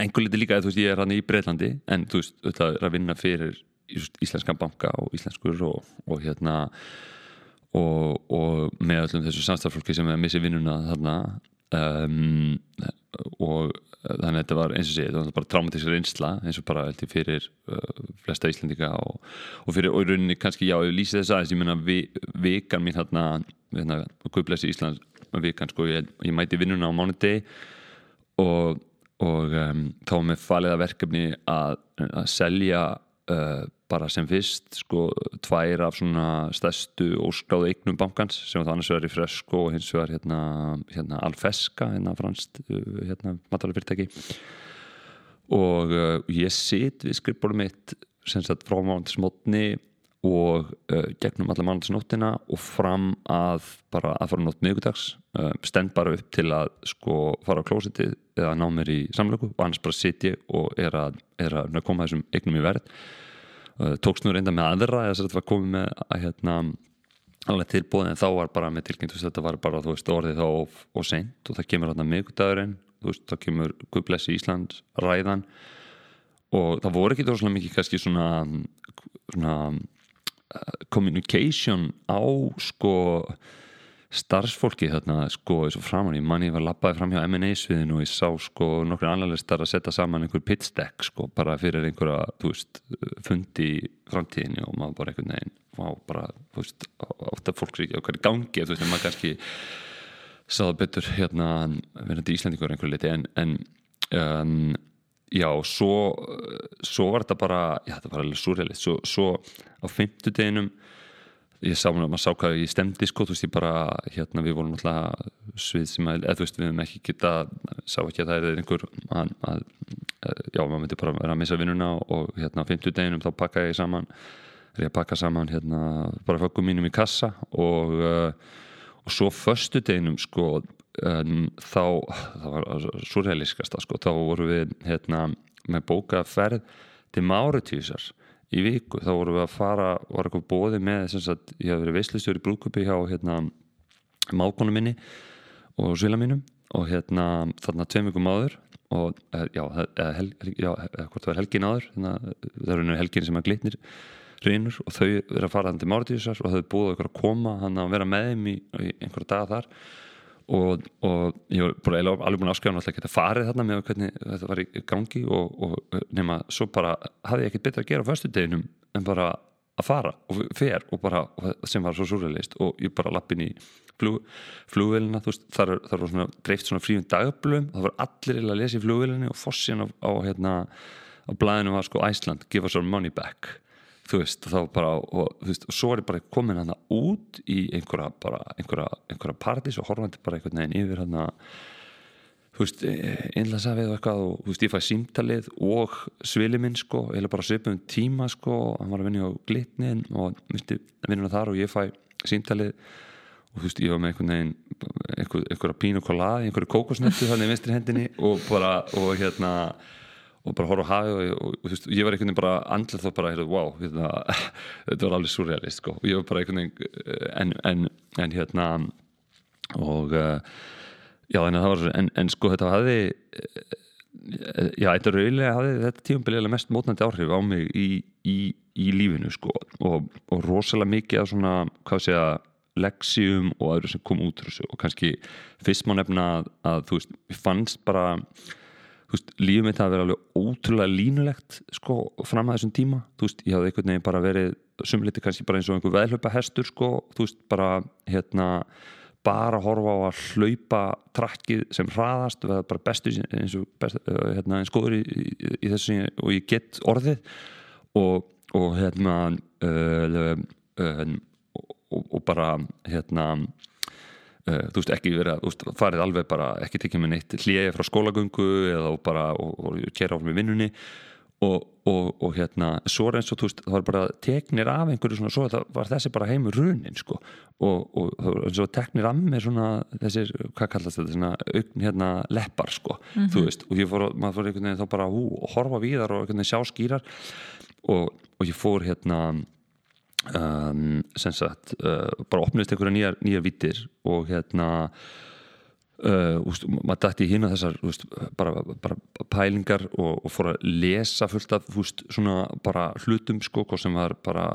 einhver liti líka, þú veist, ég er hann í Breitlandi en þú veist, þetta er að vinna fyrir íslenskan banka og íslenskur og, og hérna og, og með öllum þessu samstafsfólki sem er að missi vinnuna þarna um, og þannig að þetta var eins og sé, þetta var bara traumatísk reynsla eins og bara held ég fyrir uh, flesta Íslendinga og, og fyrir og í rauninni kannski, já, ég lýsi þess aðeins ég menna vi, vikan mín þarna hérna, Guðblessi Íslands vikan, sko, ég, ég mæti vinnuna á mánudegi og, og um, þá var með faliða verkefni að, að selja uh, bara sem fyrst sko, tvær af svona stærstu óskráðu eignum bankans sem það annars vegar í Fresko og hins vegar hérna, hérna Alfeska hérna franst uh, hérna, matalafyrirtæki og uh, ég sit við skrifbórum mitt sem sagt frá mánuðismotni og uh, gegnum alla mánuðisnóttina og fram að bara að fara nótt miðgudags uh, stend bara upp til að sko fara á klósitið eða ná mér í samlöku og annars bara sit ég og er að, er að koma þessum eignum í verð tókst nú reynda með aðra þess að þetta var komið með að hérna alveg tilbúið en þá var bara með tilkynnt þetta var bara þú veist orðið þá og, og seint og það kemur hérna miðgudagurinn þú veist, þá kemur Guðblessi Íslands ræðan og það voru ekki droslega mikið kannski svona, svona uh, communication á sko starfsfólki þarna sko eins og framan ég manni ég var lappaði fram hjá M&A sviðinu og ég sá sko nokkur annaðlistar að setja saman einhver pitch deck sko bara fyrir einhverja þú veist fundi í framtíðinni og maður bara einhvern veginn má bara þú veist átt að fólk sér ekki á hverju gangi þú veist en maður kannski sáðu betur hérna verðandi Íslandingur einhver liti en, en um, já svo svo var þetta bara já þetta var alveg surrealist svo, svo á fimmtudeginum ég sá maður sá hvað ég stemdi sko þú veist ég bara hérna við vorum alltaf svið sem að eða þú veist við hefum ekki geta sá ekki að það er einhver að, að, já maður myndi bara vera að missa vinnuna og hérna á fimmtudeginum þá pakka ég saman er ég að pakka saman hérna bara föggum mínum í kassa og uh, og svo förstu deginum sko um, þá það var surrealiskasta sko þá vorum við hérna með bókaferð til Máritísar í viku, þá vorum við að fara var eitthvað bóði með að ég hef verið veislustjóri í brúkupi hjá hérna mákonu minni og svila mínum og hérna þarna tveim vikum áður og eh, já, eða, hel, já, hvort það var helgin áður hérna, það er einu helgin sem að glitnir reynur og þau verið að fara hann til Máritísar og þau búið okkur að koma hann að vera með þeim í, í einhverja daga þar og, og ég var bara eiginlega alveg búin að áskjáða náttúrulega geta farið þarna með hvernig þetta var í gangi og, og nema svo bara hafði ég ekkert betra að gera á föstudeginum en bara að fara og fer og bara og sem var svo súrreilist og ég bara lappin í flug, flugvélina þú veist þar, þar var svona dreift svona fríum dagblum það var allir að lesa í flugvélinni og fossin á, á hérna á blæðinu var sko Æsland, give us our money back þú veist, þá bara og, þú veist, og svo er ég bara komin hana út í einhverja bara, einhverja, einhverja partís og horfandi bara einhvern veginn yfir hana þú veist, einlega safið og eitthvað og þú veist, ég fæ símtalið og svili minn sko, hef bara svipið um tíma sko, hann var að vinna á glitnin og misti vinnuna þar og ég fæ símtalið og þú veist, ég var með einhvern veginn einhver, einhverja pínu kolaði, einhverju kókosnöttu þannig í vinstri hendinni og bara og hérna og bara horfa á hafið og, og, og veist, ég var einhvern veginn bara andlið þá bara, hérna, wow hérna, þetta var alveg surrealist sko. og ég var bara einhvern veginn en, en, en hérna og uh, já, en það var svo en, en sko þetta hafði já, þetta rauðilega hafði þetta tímabililega mest mótnandi áhrif á mig í, í, í lífinu sko og, og rosalega mikið af svona, hvað segja leksíum og öðru sem kom út og kannski fyrst má nefna að, að þú veist, ég fannst bara veist, lífið mitt hafi verið alveg ótrúlega línulegt sko fram að þessum tíma, veist, ég hafði einhvern veginn bara verið sumliti kannski bara eins og einhver veðlöpa hestur sko, veist, bara hérna bara horfa á að hlaupa trakkið sem hraðast er bara bestu eins og best, hérna, eins góður í, í, í þessu og ég get orðið. Og, og hérna uh, uh, og, og bara hérna uh, þú veist ekki verið að veist, farið alveg bara ekki tekið með neitt hlýja frá skólagöngu eða og bara og, og kera á með vinnunni. Og, og hérna svo eins og þú veist það var bara teknir af einhverju svona svo það var þessi bara heimur runin sko. Og það var og teknir af með svona þessir, hvað kallast þetta svona aukn hérna leppar sko. Mm -hmm. þú veist og ég fór, maður fór einhvern veginn þá bara hú, horfa víðar og einhvern veginn sjá skýrar. Og, og ég fór hérna um, sem sagt uh, bara opnist einhverja nýjar, nýjar vittir og hérna uh, úst, maður dætti hína þessar úst, bara, bara pælingar og, og fór að lesa fullt af úst, svona bara hlutum sko sem var bara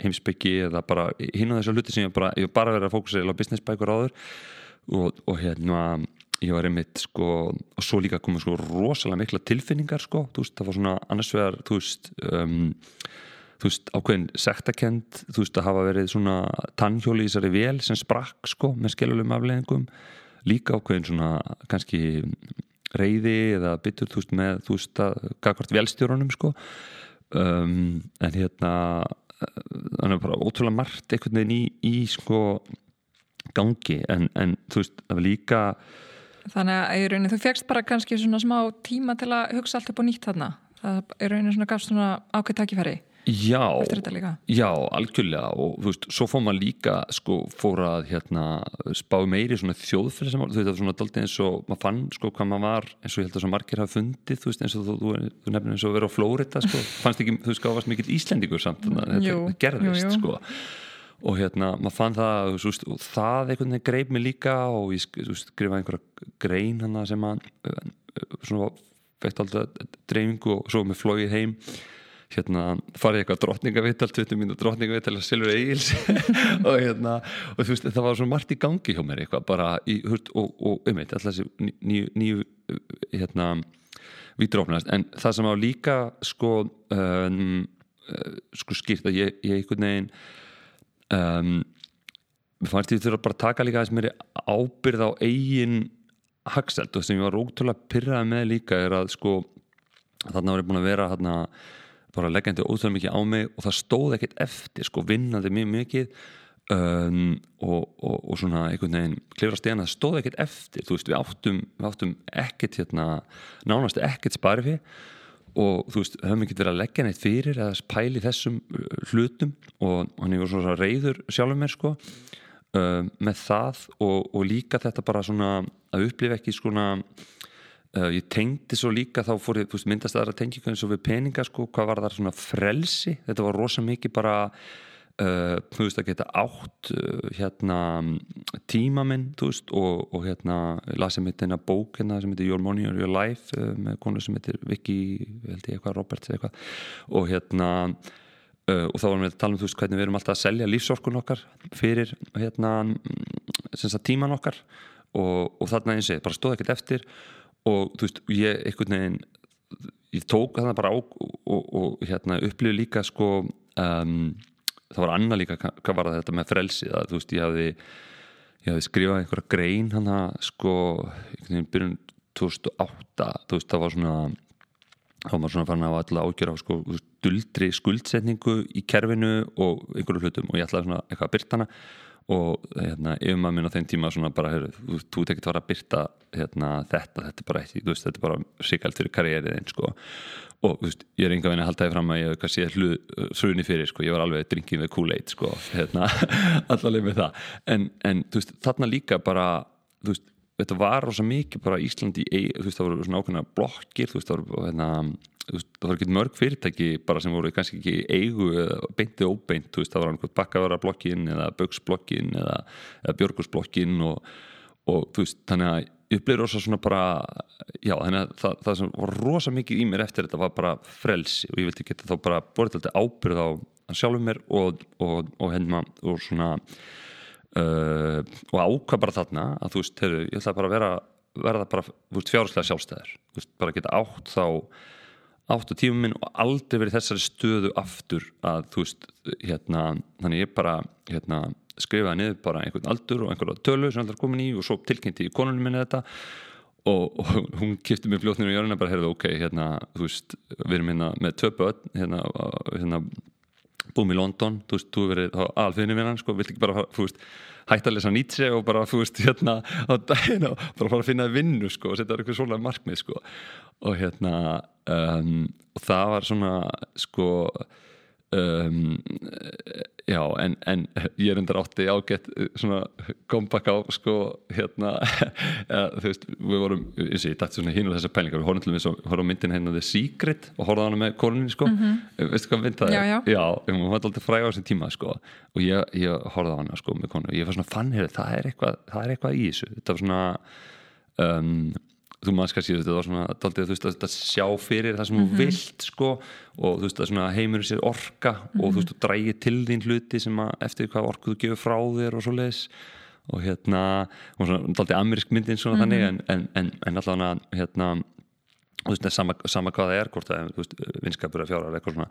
heimsbyggi eða bara hína þessar hluti sem ég bara, ég bara verið að fókusa á business bækur áður. Og, og hérna ég var einmitt sko og svo líka komið sko rosalega mikla tilfinningar sko, það var svona annars vegar, þú veist um þú veist, ákveðin sektakend þú veist, að hafa verið svona tannhjóli í þessari vel sem sprakk sko með skelulegum afleðingum líka ákveðin svona kannski reyði eða byttur, þú veist, með þú veist, að gagvart velstjórunum sko. Um, en hérna þannig að bara ótrúlega margt einhvern veginn í, í sko gangi, en, en þú veist, það var líka Þannig að í rauninni þú fegst bara kannski svona smá tíma til að hugsa allt upp á nýtt þarna. Það er rauninni svona gafst svona ákveð takkifæri Já, já, algjörlega. Og þú veist, svo fór maður líka sko, fór að hérna spá meiri svona sem, þú veist, það var svona daldið eins og maður fann sko hvað maður var eins og ég held að svo margir hafa fundið, þú veist, eins og þú, þú, þú nefnir eins og verið á Flórida, sko, fannst ekki þú veist, það varst mikill íslendingur samt þannig að þetta gerðist, jú, jú. sko. Og hérna, maður fann það og, veist, og það einhvern veginn greip mig líka og ég skrifaði einhverja grein hann sem að svona fætt alltaf dreifingu og svo með flóið heim hérna farið eitthvað drottningavittal 20 mínu drottningavittal að Silfur Egils. Og hérna og þú veist það var svona margt í gangi hjá mér eitthvað bara í hurt og, og um eitt alltaf þessi nýju nýju hérna vítrófnast en það sem á líka sko um, sko skýrt að ég, ég einhvern veginn um, fannst ég þurfa bara að taka líka þess mér ábyrð á eigin hagseld og sem ég var ótrúlega pyrrað með líka er að sko þarna var ég búin að vera hérna bara leggjandi ótrúlega mikið á mig og það stóð ekkert eftir sko vinnaði mjög mikið um, og, og, og svona einhvern veginn klifra stegna það stóð ekkert eftir. Þú veist við áttum, við áttum ekkert hérna nánast ekkert sparfi og þú veist höfum ekki verið að leggja neitt fyrir eða pæli þessum uh, hlutum og hann er svona reyður sjálfur mér sko um, með það og, og líka þetta bara svona að upplifa ekki svona Uh, ég tengdi svo líka þá fór ég myndast aðra tengingu eins og við peninga sko, hvað var það svona frelsi? Þetta var rosa mikið bara uh, þú veist að geta átt uh, hérna tíma minn veist, og, og hérna lasið mitt eina bók hérna sem heitir Your Money or Your Life með konu sem heitir Vicky held ég eitthvað, Roberts eitthvað. Og hérna og þá varum við að tala um þú veist hvernig við erum alltaf að selja lífsorkun okkar fyrir hérna tíman okkar. Og, og þarna eins og ég bara stóð ekkert eftir og þú veist, ég einhvern veginn ég tók það bara á og, og, og hérna upplýði líka sko um, það var annað líka hvað var þetta með frelsið að þú veist, ég hafði ég hafði skrifað einhverja grein hann að sko, einhvern veginn byrjun 2008, þú veist, það var svona þá var maður svona farin að hafa alltaf ágjör á sko, duldri skuldsetningu í kerfinu og einhverju hlutum og ég ætlaði svona eitthvað að byrta hana og hérna, yfirmann minn á þeim tíma svona bara, heru, þú, þú tekit að fara að byrta hérna, þetta, þetta er bara ekki veist, þetta er bara sikalt fyrir karrieriðin sko. og veist, ég er enga veginn að halda þig fram að ég kannski hruni fyrir, sko. ég var alveg drinkið með Kool-Aid sko. hérna, allaveg með það en, en veist, þarna líka bara þetta var rosa mikið bara Íslandi, það voru svona ákveðna blokkir, það voru hérna það var ekki mörg fyrirtæki bara sem voru kannski ekki eigu beintið óbeint, veist, það var einhvern bakkaverarblokkin eða bögsblokkin eða, eða björgursblokkin og, og þú veist, þannig að ég bleið rosa svona bara já, þannig að það, það sem var rosa mikið í mér eftir þetta var bara frelsi og ég vilti geta þá bara borðið alltaf ábyrð á sjálfum mér og, og, og henni og svona uh, og ákvað bara þarna að þú veist, heyrðu, ég ætla bara að vera verða bara, þú veist, fjárháslega sjálfstæðir þú veist, bara geta átt þá átt á tímum minn og aldrei verið þessari stöðu aftur að þú veist, hérna, þannig ég bara hérna, skrifaði niður bara einhvern aldur og einhverja tölu sem aldrei komin í og svo tilkynnti í konunum minni þetta og, og hún kipti mér fljótnir í jörðina bara, heyrðu, ok, hérna, þú veist við erum hérna með töpu hérna, hérna búum í London, þú veist, þú verið alfiðinu vinnan, sko, vill ekki bara, þú veist hægt að lesa Nietzsche og bara, þú veist, hérna á daginn og bara fara að finna vinnu, sko og setja eitthvað svona markmið, sko og hérna um, og það var svona, sko um, já, en, en ég er undir átti ágætt svona kompakk á sko hérna þú veist, við vorum eins og ég dætti svona hín og þessar pælingar, við horfum til við horfum myndin hérna The Secret og horfum hana með konunin sko, mm -hmm. veistu hvað mynd það er? Já, já, já hún var alltaf fræg á þessum tíma sko. Og ég, ég horfði hana sko með konu. Og ég var svona fann hér, það er eitthvað það er eitthvað í þessu, þetta var svona um þú maður kannski þetta var svona daldið, þú veist að þetta sjá fyrir það sem mm -hmm. þú mhm. vilt sko og þú veist að svona heimur sér orka mm -hmm. og þú veist þú drægir til þín hluti sem að eftir hvað orku þú gefur frá þér og svo leiðis og hérna og svona daldið amerísk myndin svona mm -hmm. þannig en, en, en, en allavega hérna þú veist sama, sama hvað það er hvort það er, vinskapur að fjára eitthvað svona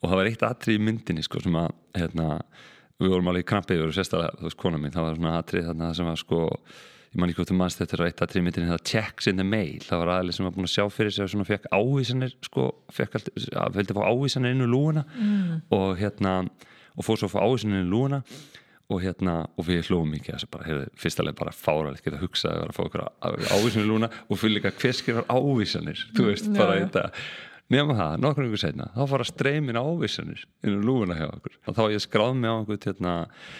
og það var eitt atrið í myndinni sko sem að hérna við vorum alveg í krampið og sérstaklega, þú veist, kona mín það var svona atrið þarna sem að sko ég man ekki hvort þú mannst þetta er eitt að trímitin það checks in the mail, það var aðlið sem var búin að sjá fyrir sig og svona fekk ávísanir sko, fekk alltaf, vildi fá ávísanir inn úr lúuna mm. og hérna og fór svo að fá ávísanir inn úr lúuna og hérna, og við hlóðum mikið þess að bara, heyrðu, fyrstulega bara fáralegt geta hugsað að vera að fá okkur ávísanir í lúuna og fyrir líka hver skrifar ávísanir þú veist, bara þetta nema það, nokkur yngur setna, þá fara streymin ávísanir inn á lúfuna hjá okkur. Og þá ég skráð mig á einhvern hérna,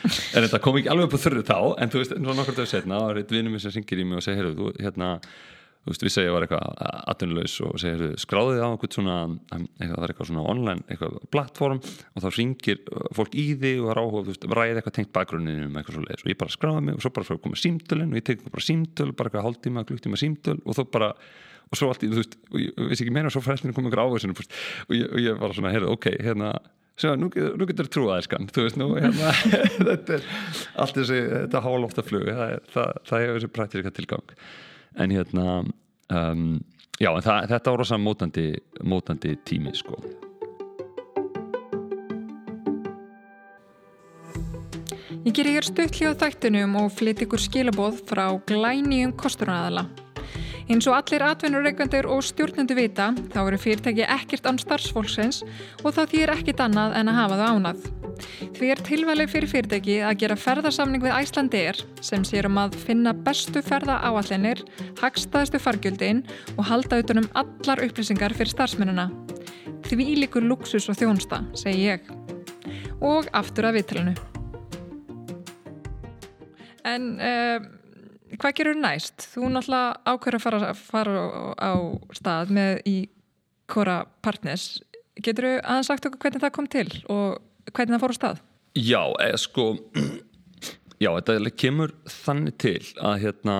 en þetta kom ekki alveg upp á þurru þá en þú veist, nokkur dög setna, þá er eitt vinnum sem syngir í mig og segir, heyrðu, þú, hérna þú veist, við segja ég var eitthvað atvinnulegs og segir, heyrðu, skráðið á einhvern svona eitthvað, það er eitthvað svona online, eitthvað plattform. Og þá syngir fólk í því og það er áhuga, þú veist, ræði eitthvað tengt bakgrunninu um eitthvað svo leiðis og ég bara skráði mig og svo bara fyrir að koma símtölin og ég tek bara símtöl, bara eitthvað hálftíma, klukktíma símtöl og þó bara og svo allt í, þú veist, og ég veist ekki meina og svo fræst mér komið ykkur áhersunum og ég, og ég var svona, heyrðu, ok, hérna Sjá, nú, nú getur þú trúað skan þú veist nú hérna, þetta er allt þessi, þetta hálófta flug það, það, það hefur þessi praktíska tilgang. En hérna um, já, en það, þetta var rosa mótandi, mótandi tími sko. Ég ger hér stutt hljóð þættinum og flytt ykkur skilabóð frá glænýjum kosturnaðala Eins og allir atvinnureikandur og stjórnendu vita þá eru fyrirtæki ekkert án starfsfólksins og þá þýr ekkit annað en að hafa það ánað. Því er tilvægleg fyrir fyrirtæki að gera ferðarsamning við Æslandir sem sér um að finna bestu ferða áallinir, hagstaðistu fargjöldin og halda utanum allar upplýsingar fyrir starfsmennina. Því líkur luxus og þjónsta, segi ég. Og aftur að viðtalinu. En... Uh, hvað gerur næst? Þú náttúrulega ákveður að fara, fara á stað með í Kora Partners getur þú aðeins sagt okkur hvernig það kom til og hvernig það fór á stað? Já, eða sko já, þetta kemur þannig til að hérna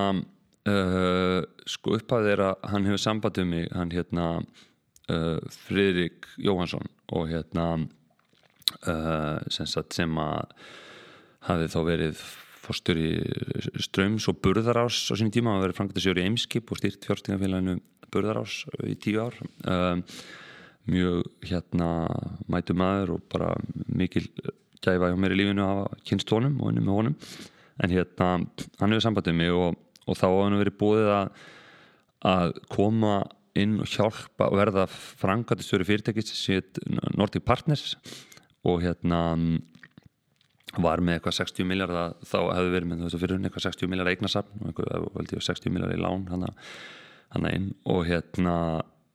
uh, sko upphæðið er að hann hefur sambandið mig, hann hérna uh, Fridrik Jóhansson og hérna uh, sem að hafið þá verið fórstur í ströms og burðarás á sín tíma, hann verið frangatisjóri Eimskip og stýrt fjárstingafélaginu burðarás í tíu ár. Um, mjög hérna mætu maður og bara mikil gæfa hjá mér í lífinu að kynst honum og henni með honum. En hérna hann hefur sambandið mig og, og þá hafa hann verið búið að að koma inn og hjálpa og verða frangatisjóri fyrirtækist sem Nordic Partners og hérna var með eitthvað 60 miljardar þá hefði verið með þessu fyrir eitthvað 60 miljardar eignasafn og eitthvað 60 miljardar í lán hann einn og hérna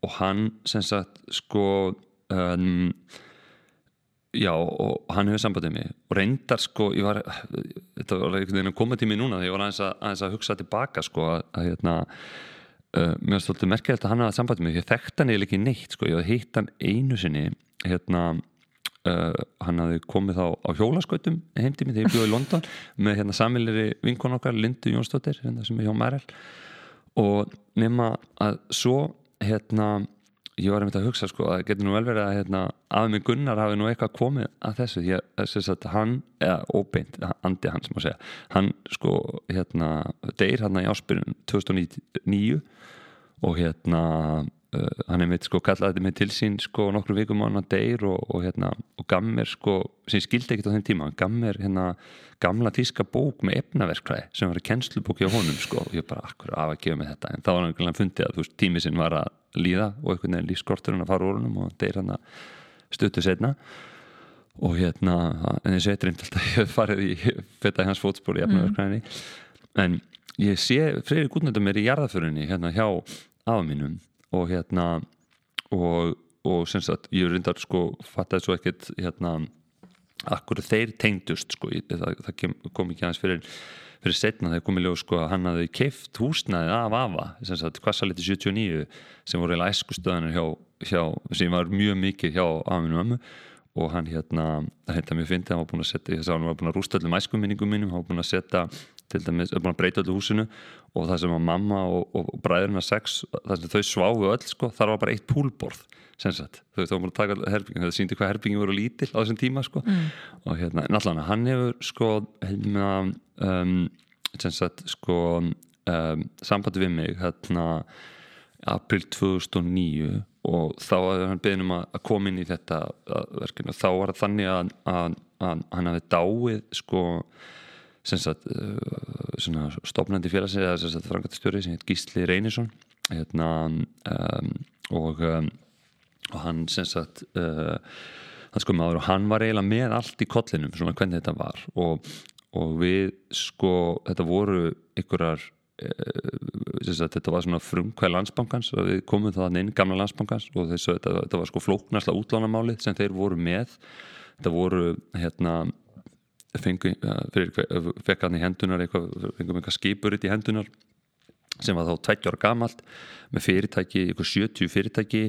og hann sem sagt sko um, já og hann hefur sambandið mig. Og reyndar sko var, þetta var einhvern veginn að koma til mig núna þegar ég var aðeins að, aðeins að hugsa tilbaka sko að, að hérna uh, mér var stoltið merkilegt að hann hafa sambandið mig ég þekkt hann eða ekki neitt sko. Ég hafði hitt hann einu sinni hérna Uh, hann hafði komið þá á hjólaskautum heimtími þegar ég bjóði í London með hérna samilir vinkon okkar, Lindu Jónsdóttir hérna sem er hjá Mærel og nema að svo hérna ég var einmitt að hugsa sko að getur nú vel verið að hérna, að mig Gunnar hafi nú eitthvað komið að þessu. Því að að hann eða óbeint, andi hans má segja hann sko hérna deyr hann í áspyrjun 2009 og hérna uh, hann er mitt sko kallaði þetta með til sín sko nokkru vikum á hann að deyr og, og hérna og gaf mér sko, sem skildi ekkert á þenn tíma hann mér hérna gamla tíska bók með efnaverkræði sem var kennslubóki á honum sko og ég bara akkur af að gefa mig þetta? En þá var hann fundið að þú veist tími sinn var að líða og einhvern veginn lífskorturinn að fara úr húnum og deyr hann að stuttu setna og hérna en þessi reynd alltaf ég hef farið í fetta í hans fótspór í efnaverkræðinni mm. en ég sé freyri gútnöndum er í jarðaförinni hérna hjá afa mínum og hérna og, og sem sagt ég reyndar sko fattaði svo ekkert hérna akkur þeir tengdust sko það, það kom ekki aðeins fyrir fyrir setna þegar komið ljóð sko að hann hafði keift húsnaðið af AFA sem sagt kvassaliti 79 sem voru eða æskustöðanir hjá, hjá sem var mjög mikið hjá afinu ömmu. Og hann hérna, það hérna mér fyndi hann var búin að setja, þess að hann var búin að rústa öllum æskuminningum mínum, hann var búin að setja til dæmis, búin að breyta öllu húsinu og það sem að mamma og, og, og bræðurna sex, það sem þau sváðu öll sko, þar var bara eitt púlborð þau þá múin að taka herbyggjum það síndi hvað herbyggjum voru lítill á þessum tíma sko. mm. og hérna, en allan hann hefur sko, hérna um, sagt, sko um, sambandi við mig hérna april 2009 og þá hefði hann beðin um að koma inn í þetta verkefni og þá var það þannig að, að, að hann hafi dáið sko sagt, uh, stofnandi félagsins eða frangatastjóri sem heit Gísli Reynisson hérna um, og um, og hann sagt uh, hann sko maður og hann var eiginlega með allt í kollinum svona hvernig þetta var. Og, og við sko þetta voru ykkurar uh, sagt, þetta var svona frumkvæð landsbankans við komum það inn gamla landsbankans og þessu, þetta, þetta var sko flóknasla útlánamálið sem þeir voru með. Þetta voru hérna fengu, fekk hann í hendunar eitthvað, fengum eitthvað skipuritt í hendunar sem var þá 20 ára gamalt með fyrirtæki, eitthvað 70 fyrirtæki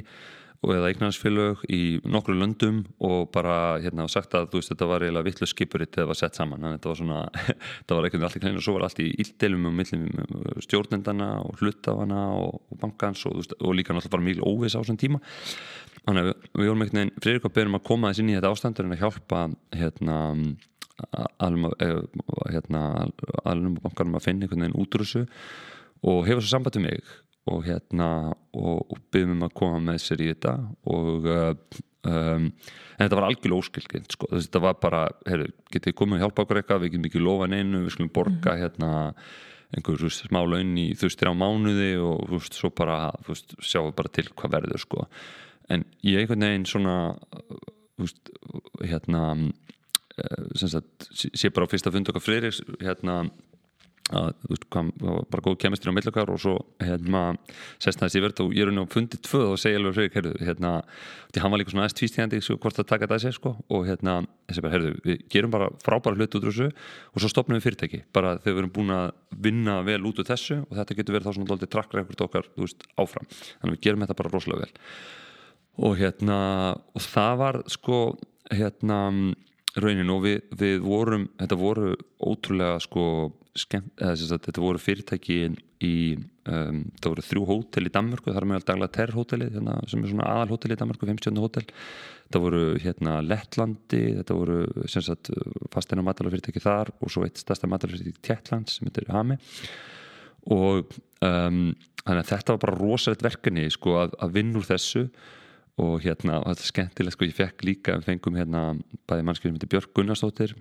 og eða eignarhansfélög í nokkru löndum og bara hérna sagt að þú veist þetta var eiginlega vittlu skipuritt það var sett saman. Þannig að þetta var svona, þetta var eitthvað allir klein og svo var allt í íldelum um millum stjórnendana og hlutafana og, og bankans og, og líka náttúrulega bara mjög óvis á þessum tíma. Þannig að við, vorum eitthvað fyrir að koma þess inn í þetta ástandur en að hjálpa hérna alveg eh, hérna, alveg bankarum að finna einhvern veginn útrúsu og hefur svo samband um mig og hérna og, og byrjum um að koma með sér í þetta og uh, um, en þetta var algjörlega óskilkind sko. þetta var bara, heyrðu, getið komið að hjálpa okkur eitthvað, við getum ekki lofa neinu við skulum borga mm. hérna einhver veist, smá laun í þaustir á mánuði og þú veist, svo bara veist, sjáum bara til hvað verður sko en ég einhvern veginn svona þú veist, hérna sagt, sé bara á fyrsta fund okkar friðriks hérna að þú veist hvað, bara góð kemistri á millakar og svo hérna sest það þessi verð og ég er unni á fundið tvöð og segja alveg fyrir heyrðu, hérna, því hann var líka svona aðeins tvístíðandi sko, hvort það taka það sér sko og hérna þessi bara, heyrðu, við gerum bara frábæra hlut út úr þessu og svo stopnum við fyrirtæki bara þegar við erum búin að vinna vel út úr þessu og þetta getur verið þá svona doldið trakkra einhvert okkar, þú veist, áfram. Þannig við gerum þetta bara rosalega vel. Og hérna, og raunin og við, við vorum, þetta voru ótrúlega sko skemmt, sagt, þetta voru fyrirtæki í, um, það voru þrjú hótel í Danmarku, það er meðal daglega Terr hóteli hérna, sem er svona aðal hótel í Danmarku, 50. hótel það voru hérna Lettlandi, þetta voru sagt, fasteina matalafyrirtæki þar og svo eitt stærsta matalafyrirtæki Tjettland sem heitir Hami og um, þetta var bara rosalegt verkefni sko, að, að vinna úr þessu og hérna, og þetta er skemmtilegt sko, ég fekk líka, við fengum hérna bæði mannskjöfum til Björg Gunnarsdóttir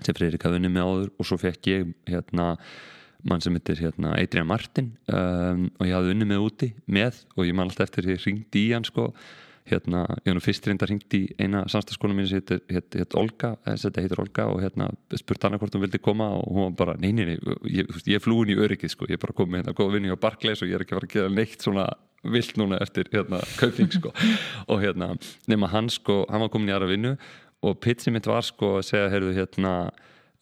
sem Freirik hafði unni með áður og svo fekk ég hérna mann sem heitir hérna Adrian Martin um, og ég hafði unni með úti með og ég man alltaf eftir því að ég ringdi í hann sko hérna, ég hann fyrst reynda ringdi í eina samstagsskónum mín sem heitir, Olga, þetta heitir Olga og hérna spurt hann hvort hún vildi koma og hún var bara neini, nei, ég, ég er flúin í öryggið sko, ég er bara komið hérna góð vinni á Barclays og ég er ekki að fara að gera neitt svona vilt núna eftir hérna kauping sko. Og hérna, nema hann sko hann var komin í aðra vinnu og pitchið mitt var sko að segja heyrðu hérna,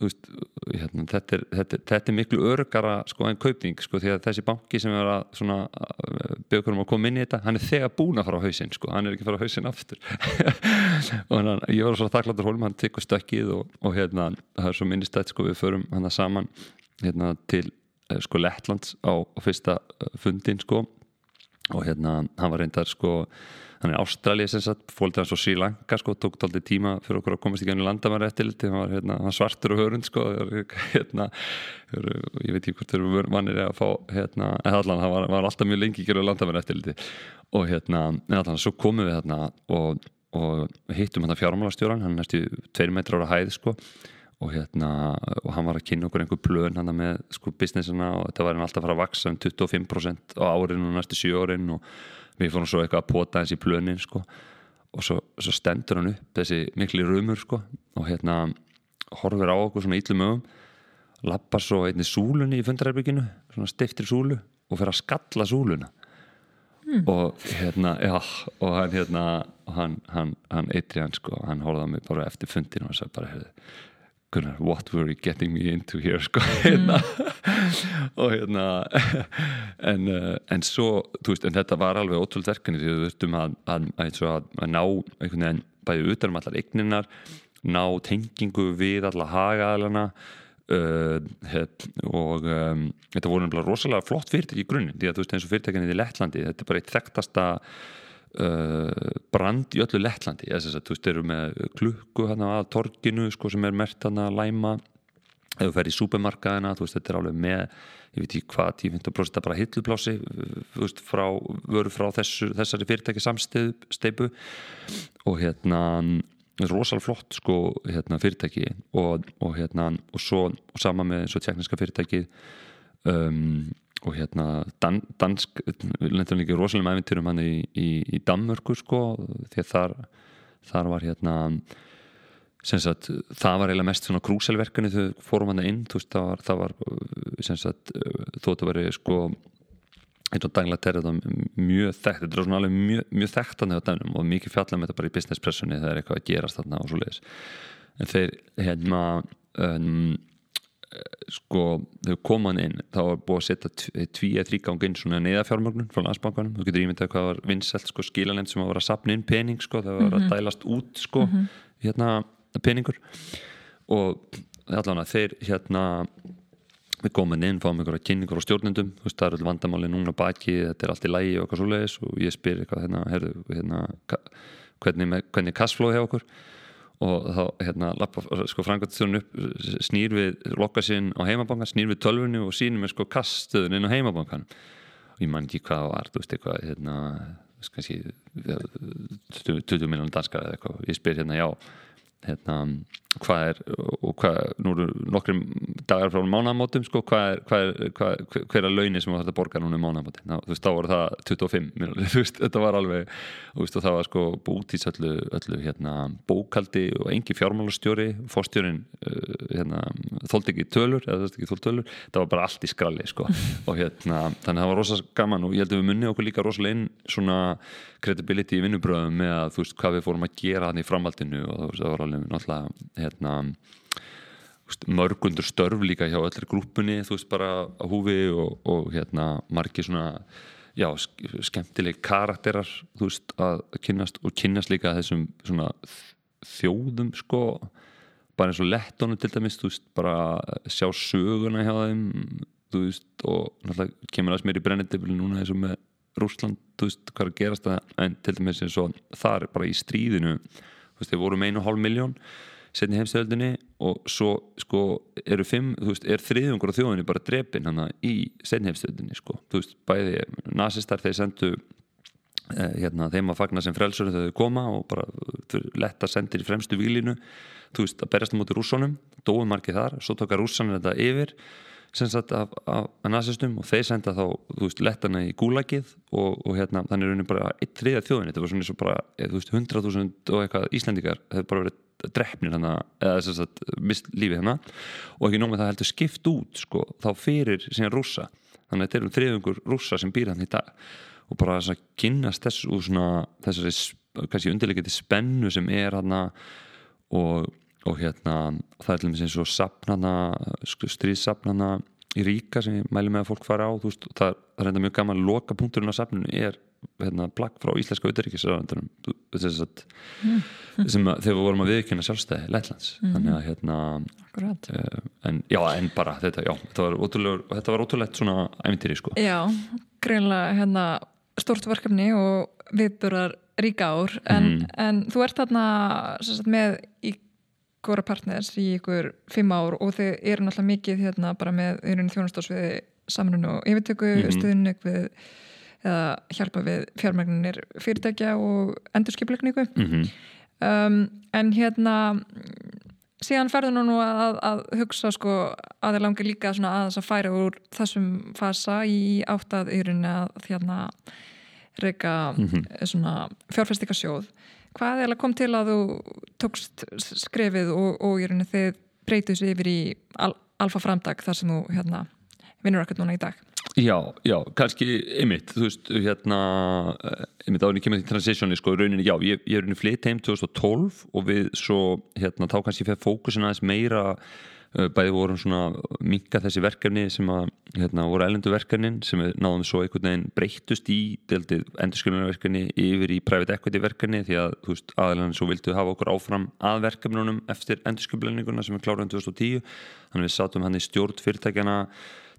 veist, hérna þetta, er, þetta, er, þetta er miklu örgara sko en kaupning sko því að þessi banki sem er að bjögur um að koma inn í þetta hann er þegar búin að fara á hausin sko hann er ekki að fara á hausin aftur. Og hann, ég var svo þakkláttur hólum hann tekur stökkið og, og hérna það er svo minnistætt sko við förum hann að saman hérna til eh, sko Lettlands á, á fyrsta eh, fundin sko. Og hérna hann var reyndar sko hann er Ástralja sem sagt, fólkið hans á Sri Lanka sko, tók tóltið tíma fyrir okkur að komast í gænum landamæri eftir hann var hérna, svartur og hörund sko hérna, ég veit ekki hvort þeir eru vannir að fá hérna, allan, hann var, var alltaf mjög lengi í gænum landamæri eftir og hérna, allan, svo komum við hérna og, og hittum hann að fjármálastjóran hann næstu tveir metrar á hæð sko. Og hérna, og hann var að kynna okkur einhver plön hann með sko businessina og þetta var hann alltaf að fara að vaksa um 25% á árinu næstu 7 árin og við fórum svo eitthvað að pota þessi plönin sko. og svo, svo stendur hann upp þessi mikli rumur sko. og hérna horfir á okkur svona íllum ögum lappar svo einni súlunni í fundarherbygginu svona stiftir súlu og fer að skalla súluna mm. og hérna já, og hann hérna hann, hann, hann eitri hann sko hann horfði á mig bara eftir fundinu og sagði bara Gunnar, what were you getting me into here sko hérna mm. og hérna en, uh, en svo, þú veist, en þetta var alveg ótrúlega verkefni því við þurftum að, að, að, að ná einhvern veginn bæði utanum allar eigninar, ná tengingu við allar hagaðalana uh, og um, þetta voru náttúrulega rosalega flott fyrirtæki í grunninn, því að þú veist eins og fyrirtækinni í Lettlandi, þetta er bara eitt þekktasta brand í öllu Lettlandi, þess að þú veist, eru með klukku hérna að torginu sko sem er mert að læma. Ef þú fer í súpermarkaðina, þú veist, þetta er alveg með ég veit ekki hvað, 10-15% bara hilluplási frá, vöru frá þessu, þessari fyrirtæki samsteipu og hérna rosalega flott sko hérna, fyrirtæki. Og, og hérna og svo og sama með eins og tjekniska fyrirtæki um, og hérna dan, dansk, við lendum líka rosalega með eventyrum hann í, í, í Danmörku sko því að þar, þar var hérna Sagt, það var eiginlega mest svona krúselverkani þegar fórum hann inn veist, það var, það var sagt, þóttu að veri sko eins og daglega terrið mjög þekkt þetta er svona alveg mjög, mjög þekkt að það og mikið fjalla með þetta bara í business pressunni það er eitthvað að gerast þarna og svo leiðis en þeir hérna um, sko þegar koman inn þá var búið að setja tví eða þrýgang inn svona neða fjármögnun frá landsbankanum, þú getur ímyndað hvað var vinnselt sko skilalend sem var að sapna inn pening sko það var að mhm. dælast út sko mm -hmm. hérna peningur. Og allavega þeir hérna við komum inn, fáum einhverja kynningur á stjórnendum. Þú veist það eru vandamáli núna baki þetta er allt í lægi og eitthvað svo leiðis og ég spyr eitthvað hérna, herðu, hérna hvernig, hvernig kassflóði hefur okkur og þá hérna lappa, sko frangvæntstjórn upp snýr við lokka sín á heimabankan, snýr við tölfunni og sínum við sko kassstöðun inn á heimabankan og ég man ekki hvað var, þú veist eitthvað hérna, kannski 20 miljónum danskar eða eitthvað, ég spyr hérna já hérna, hvað er og hvað, nú eru nokkrum dagar frá mánamótum, sko, hvað er, hvað er hvað, hver er launin sem þetta borgar núna í mánamótin, þú veist, þá voru það 25 miljónir, þú veist, þetta var alveg þú veist, og það var sko bútís öllu, öllu hérna, bókaldi og engi fjármálustjóri, fórstjórin uh, hérna, þóldi ekki tölur eða þóldi ekki þóld tölur, það var bara allt í skralli sko, og hérna, þannig að það var rosalega gaman og ég held að við munni okkur líka rosalega inn svona credibility í vinnubröðum með að þú veist, hérna mörgundur störf líka hjá öllir grúpunni þú veist bara á húfi og, og hérna margi svona já, skemmtileg karakterar þú veist að kynast og kynast líka þessum svona þjóðum sko. Bara eins og lettónu til dæmis þú veist bara sjá söguna hjá þeim þú veist og náttúrulega kemur sem er í brennendibili núna eins og með Rúsland þú veist hvað er að gerast það en til dæmis eins og það er bara í stríðinu þú veist þeir voru með einu hálf miljón setni heimstöldinni og svo sko eru fimm, þú veist, er þriðungur á þjóðinni bara drepin hana í setni heimstöldinni sko, þú veist, bæði nazistar þeir sendu eh, hérna, þeim að fagna sem frelsur þegar þau koma og bara letta sendir í fremstu výlinu, þú veist, að berjast mútið rússonum, dóum margið þar svo tókar rússanir þetta yfir sagt af, af, af nazistum og þeir senda þá, lettana í gúlagið og, og hérna, þannig er raunin bara eitt þriða þjóðinni, þetta var svona eins og bara, eh, þú veist, hundraðúsund og eitthvað Íslandikar, hefur bara verið drefnir hana eða þess að mist lífið hana. Og ekki nóg með það heldur skipt út sko, þá fyrir síðan rúsa þannig að þetta eru þriðungur rúsa sem býr hann í dag. Og bara þess að kynast þess úr svona þessari kannski undirleikiti spennu sem er hana og, og hérna það er til með eins og sapnana stríðsapnana í ríka sem ég mælu með að fólk fara á veist, það er reynda mjög gaman. Loka punkturinn á sapninu er hérna, plagg frá íslenska utanríkisraðandarum sem að, þegar við vorum að viðkynna sjálfstæði Lettlands. Þannig að hérna uh, en já, en bara þetta, já, þetta var ótrúlega, þetta var ótrúlegt svona æmintýri sko. Já, greinlega hérna stort verkefni og viðbörðar ríka ár. En, Mhm. en þú ert þarna sagt, með í góra partners í ykkur fimm ár og þið eru náttúrulega mikið hérna bara með þjónustásviði samrunu og yfirtöku, Mhm. stuðning við eða hjálpa við fjármægnir fyrirtækja og endurskiplegningu mm um, en hérna síðan ferðu nú nú að, að hugsa sko að þið langi líka svona aðeins að færa úr þessum fasa í áttað rauninni að hérna reyka svona fjárfestikasjóð hvað er alveg kom til að þú tókst skrefið og, og rauninni þið breytið sér yfir í al, alfa framdag þar sem þú hérna vinnur ekkert núna í dag Já, já, kannski einmitt, þú veist, hérna eh, áður en ég kemur til transitioni, sko, rauninni, já, ég, ég er rauninni flytt heim 2012 og við svo, hérna, þá kannski fyrir fókusin aðeins meira eh, bæði vorum svona minka þessi verkefni sem að, hérna, voru ælendu verkefnin sem við náðum svo einhvern veginn breyttust í deildið endurskjölunarverkefni yfir í private equity verkefni því að, þú veist, aðeins svo vildu hafa okkur áfram að verkefnunum eftir endurskjölunarninguna sem við klárum 2010 þannig við sátum hann í stjórn fyrirtækjana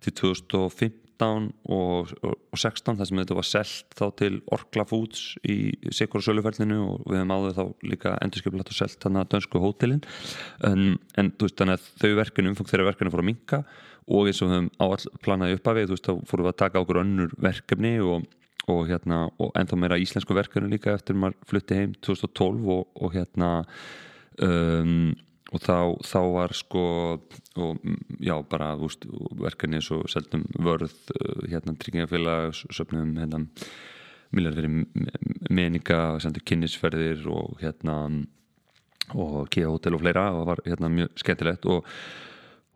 til 2015 og, og, og 16 þar sem þetta var selt þá til Orkla Foods í Sigur og Söluferlinu og við hefum áður þá líka endurskipilagt og selt þannig að dönsku hótelin. En, en þú veist þannig að þau verkefni umfang þeirra verkefni fór að minka og eins og við höfum áall planaði uppafið þú veist þá fórum við að taka okkur önnur verkefni og, og hérna og ennþá meira íslensku verkefni líka eftir maður flutti heim 2012 og, og hérna um, og þá, þá var sko og mm, já bara úst, verkefni svo seldum vörð uh, hérna tryggingafélag söpnum hérna millar fyrir meninga sendur kynnisferðir og hérna og Kia Hotel og fleira og var hérna mjög skemmtilegt. Og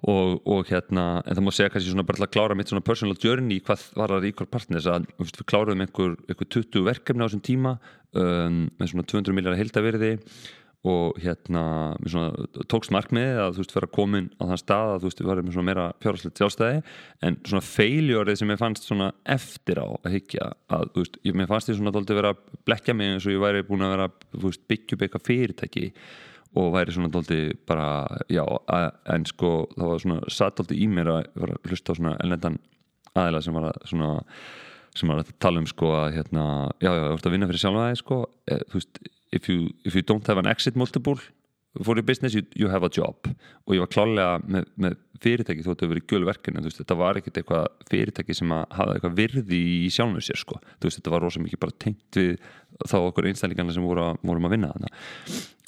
Og, og hérna, en það má segja kannski svona bara til að klára mitt svona personal journey hvað var það Ríkor Partners að við kláruðum einhver, einhver 20 verkefni á þessum tíma um, með svona 200 miljar heildavirði og hérna svona, tókst markmiðið að þú veist vera komin á þann stað að þú veist við varum með svona meira fjárhaldslegt sjálfstæði. En svona feiljórið sem ég fannst svona eftir á að higgja að þú veist, ég fannst því svona dóldi vera að blekja mig eins og ég væri búin að vera veist, byggja upp eitthvað fyrirtæki og væri svona dóldi bara já, að, en sko það var svona satt dóldi í mér að vera að hlusta á svona ellendan aðila sem var að svona sem var að tala um sko að hérna, já já, þú ert að vinna fyrir sjálfa það sko, eh, þú veist if you, if you don't have an exit multiple for your business, you, you have a job. Og ég var klálega með, með fyrirtæki þó að þetta verið gölverkin, en þú veist, þetta var ekkert eitthvað fyrirtæki sem hafa eitthvað virði í sjálfum sér, sko, þú veist, þetta var rosa mikið bara tengt við þá okkur einstællingarna sem voru vorum að vinna þarna.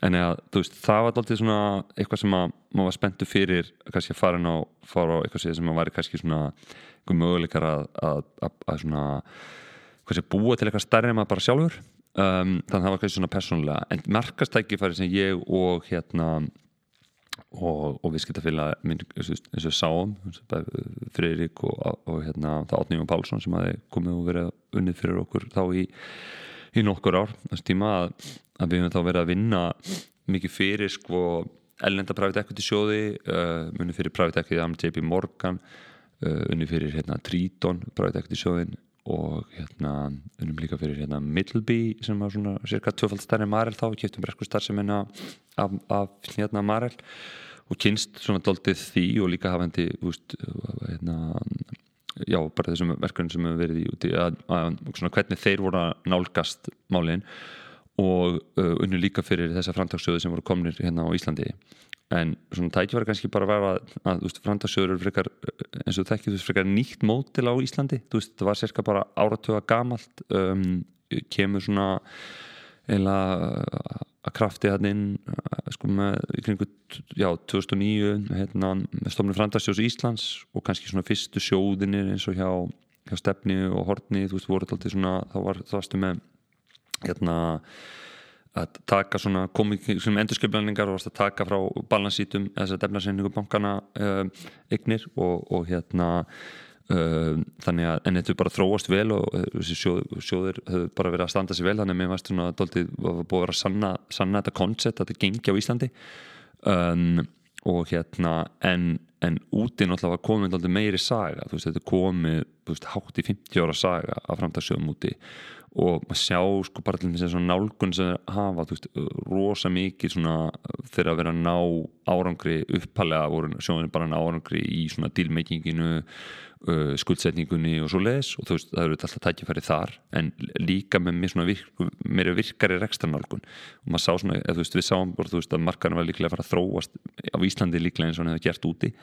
En eða, þú veist, það var alltaf svona eitthvað sem að maður var spenntu fyrir kannski að fara inn á, fara á eitthvað sem að væri kannski svona einhver möguleikar að, að, að, að svona búa til eitthvað stærri en maður bara sjálfur um, þannig að það var kannski svona persónulega. En markastækifæri sem ég og hérna og, og viðskiptafélag eins og sáum Friðrik og, og hérna það Jón Pálsson sem hafi komið og verið unnið fyrir okkur þá í, í nokkur ár þessu tíma að, að við höfum þá verið að vinna mikið fyrir sko ellenda private equity sjóði uh, unnið fyrir private equity JP Morgan uh, unnið fyrir hérna Triton private equity sjóðin og hérna unnum líka fyrir hérna Middleby sem var svona cirka tvöfald stærri Marel þá, kiptum bresku starfseminna af, af hérna Marel og kynst svona doldið því og líka hafandi úst, hérna já, bara þessum verkefnum sem hefur verið í úti að, að svona hvernig þeir voru að nálgast málin og uh, unnu líka fyrir þessa framtagssjóðu sem voru komnir hérna á Íslandi. En svona tækifæri kannski bara að vera að þú veist, framtagssjóður eru frekar eins og þú þekkir, þú veist, frekar nýtt mótil á Íslandi. Þú veist, það var sérska bara áratöga gamalt um, kemur svona eila að krafti hann inn sko með í kringu, já, 2009 hérna, með stofnum framtagssjóðs Íslands og kannski svona fyrstu sjóðinir eins og hjá, hjá stefni og hortni, þú veist, voru alltaf svona, þá var það varstu með hérna að taka svona komið sem endurskjöflaningar og að taka frá balansítum þess að defnarsynningu bankana uh, eignir og, og hérna uh, þannig að en þetta bara þróast vel og þessi sjóð, sjóðir höfðu bara verið að standa sér vel þannig að mér varst svona doldið búið að vera að sanna, sanna þetta koncept að þetta gengi á Íslandi. Um, og hérna en, en úti náttúrulega var komið meiri saga þú veist þetta komið veist, hátt í 50 ára saga af framtagsjóðum úti. og maður sjá sko bara til þess að nálgun sem þeir hafa veist, rosa mikið þegar að vera að ná árangri uppalega voru sjóðin bara árangri í dílmeikinginu uh, skuldsetningunni og svo les og veist það eru alltaf tækifæri þar en líka með mér virk, meira virkari rekstranálgun og maður sá svona, eða, veist við sáum bara að markarna var líklega að fara að þróast á Íslandi líklega eins og hann hefði gert úti.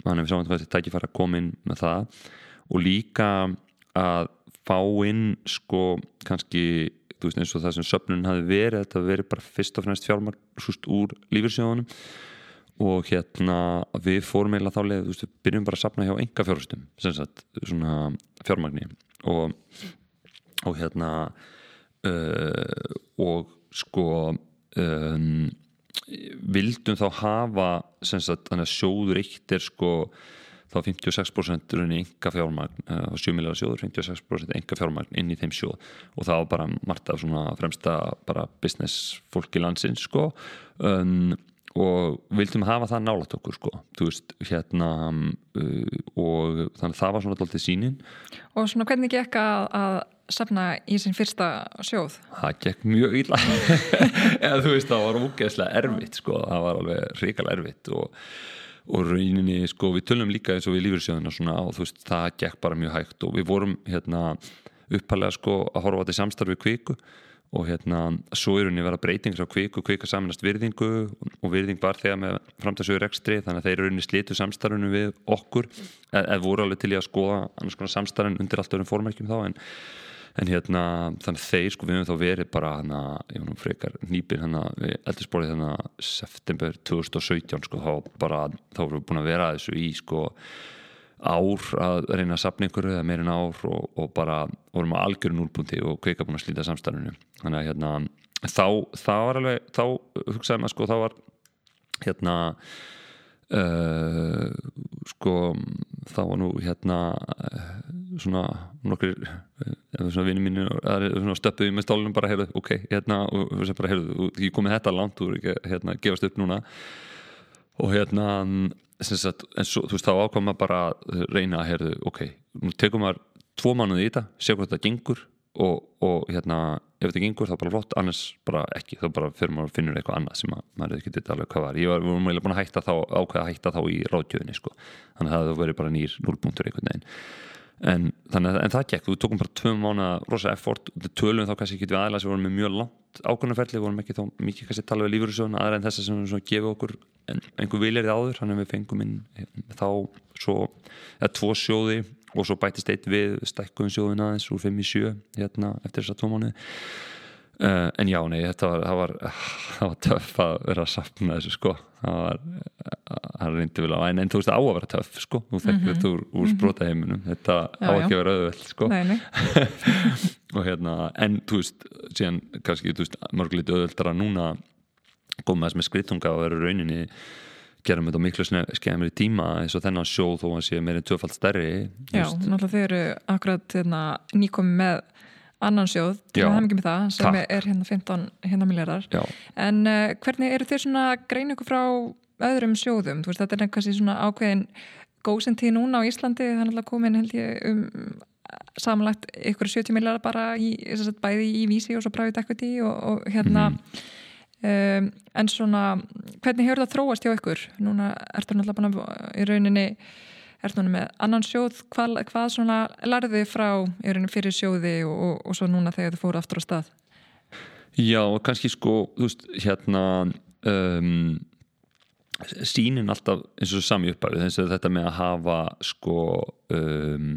Þannig að við sáum að þetta tækifæri að koma inn með það. Og líka að fá inn sko kannski þú veist eins og það sem söpnun hafi verið þetta verið bara fyrst og fremst fjármagn úr lífyrsjóðunum og hérna við fórum eiginlega þá leið, við byrjum bara að sapna hjá enga fjárhustum, svona fjármagni. Og, og hérna uh, og sko um, vildum þá hafa sagt, sjóður eitt er sko þá 56% runni enga fjármagn uh, 7 miljóðar sjóður, 56% enga fjármagn inn í þeim sjóð og það var bara margt af svona fremsta bara business fólki landsins sko um, og vildum hafa það nálat okkur sko, þú veist, hérna uh, og þannig að það var svona alltaf sínin. Og svona hvernig gekk að, að safna í sin fyrsta sjóð? Það gekk mjög illa eða þú veist, það var ógeðslega erfitt sko, það var alveg ríkala erfitt og, og rauninni, sko, við tölum líka eins og við lífyrsjóðina svona og þú veist, það gekk bara mjög hægt og við vorum hérna uppalega sko að horfa til samstarfi kviku og hérna, svo er henni verið breyting frá kvik og kvik að samanast virðingu og virðing var þegar með framtæðsögur ekstri þannig að þeir eru henni slitu samstarfinu við okkur, eða voru alveg til í að skoða annars konar samstarfin undir allt öðrum fórmærkjum þá en, en hérna þannig að þeir sko við höfum þá verið bara hana, ég veit nú frekar nýpin hana við eldursporið hana september 2017 sko þá bara þá vorum við búin að vera þessu í sko ár að reyna að sapna ykkur eða meirinn ár og, og bara vorum að algjöru núlbúndi og kveika búin að slíta samstarfinu. Þannig að hérna þá, þá var alveg, þá hugsaði maður sko þá var hérna uh, sko þá var nú hérna svona nokkur eða svona vinni mínu stöppuði með stálunum bara heyrðu, ok, hérna og þú veist bara heyrðu, þú komið þetta langt ekki hérna gefast upp núna. Og hérna Sagt, svo, þú veist, þá ákvæm maður bara að reyna að, herðu, ok, nú tekum maður tvo mánuði í þetta, sjá hvað þetta gengur og, og hérna, ef þetta gengur þá bara flott, annars bara ekki þá bara fyrir maður að finna eitthvað annað sem að, maður ekki þetta alveg hvað var, ég var, vorum eiginlega búin að hætta þá ákvæða að hætta þá í ráðgjöðinni, sko. Þannig að það verið bara nýr núlbúntur einhvern veginn. En, þannig, en það gekk, við tókum bara tvö mánu rosa effort, tölum þá kannski ekki við aðlæs, við vorum með mjög langt ákvörnaferli við vorum ekki þá mikið kannski tala við lífurusjóðuna aðra en þess að gefum okkur einhver viljarið áður, hann er við fengum inn þá svo, eða tvo sjóði og svo bætist eitt við stækkuðum sjóðin aðeins úr 5 í 7 hérna eftir þess að tvo mánu Uh, en já, nei, þetta var það var, það var töff að vera að sapna þessu sko. Það var, það reyndi vel á en, en þú veist, á að vera töff sko. Þú þekkir mm -hmm. þetta úr, úr sprota heiminum þetta já, á ekki að vera auðveld sko. Nei, nei. og hérna, en þú veist síðan, kannski, þú veist, mörgulegt auðveldar að núna koma þess með skritunga og vera rauninni gerum þetta miklu skemmri tíma eins og þennan sjó þó að sé meirinn tvöfald stærri Já, náttúrulega þau eru akkurat hérna, nýkomi með annan sjóð til að hafa mikið með það sem Takk. er hérna 15 hérna miljardar en uh, hvernig eru þeir svona grein ykkur frá öðrum sjóðum? Veist, þetta er eitthvað svona ákveðin góðsendtíð núna á Íslandi það er alltaf komin held ég um samanlagt ykkur 70 miljardar bara í, bæði í vísi og svo private equity og, og hérna mm -hmm. Um, en svona hvernig hefur það þróast hjá ykkur? Núna ertu náttúrulega í rauninni ert núna með annan sjóð. Hvað, hvað svona lærði frá fyrir sjóði og, og, og svo núna þegar þið fóru aftur á stað? Já, kannski sko þú veist, hérna um, sínin alltaf eins og sami uppæfið, þess að þetta með að hafa sko um,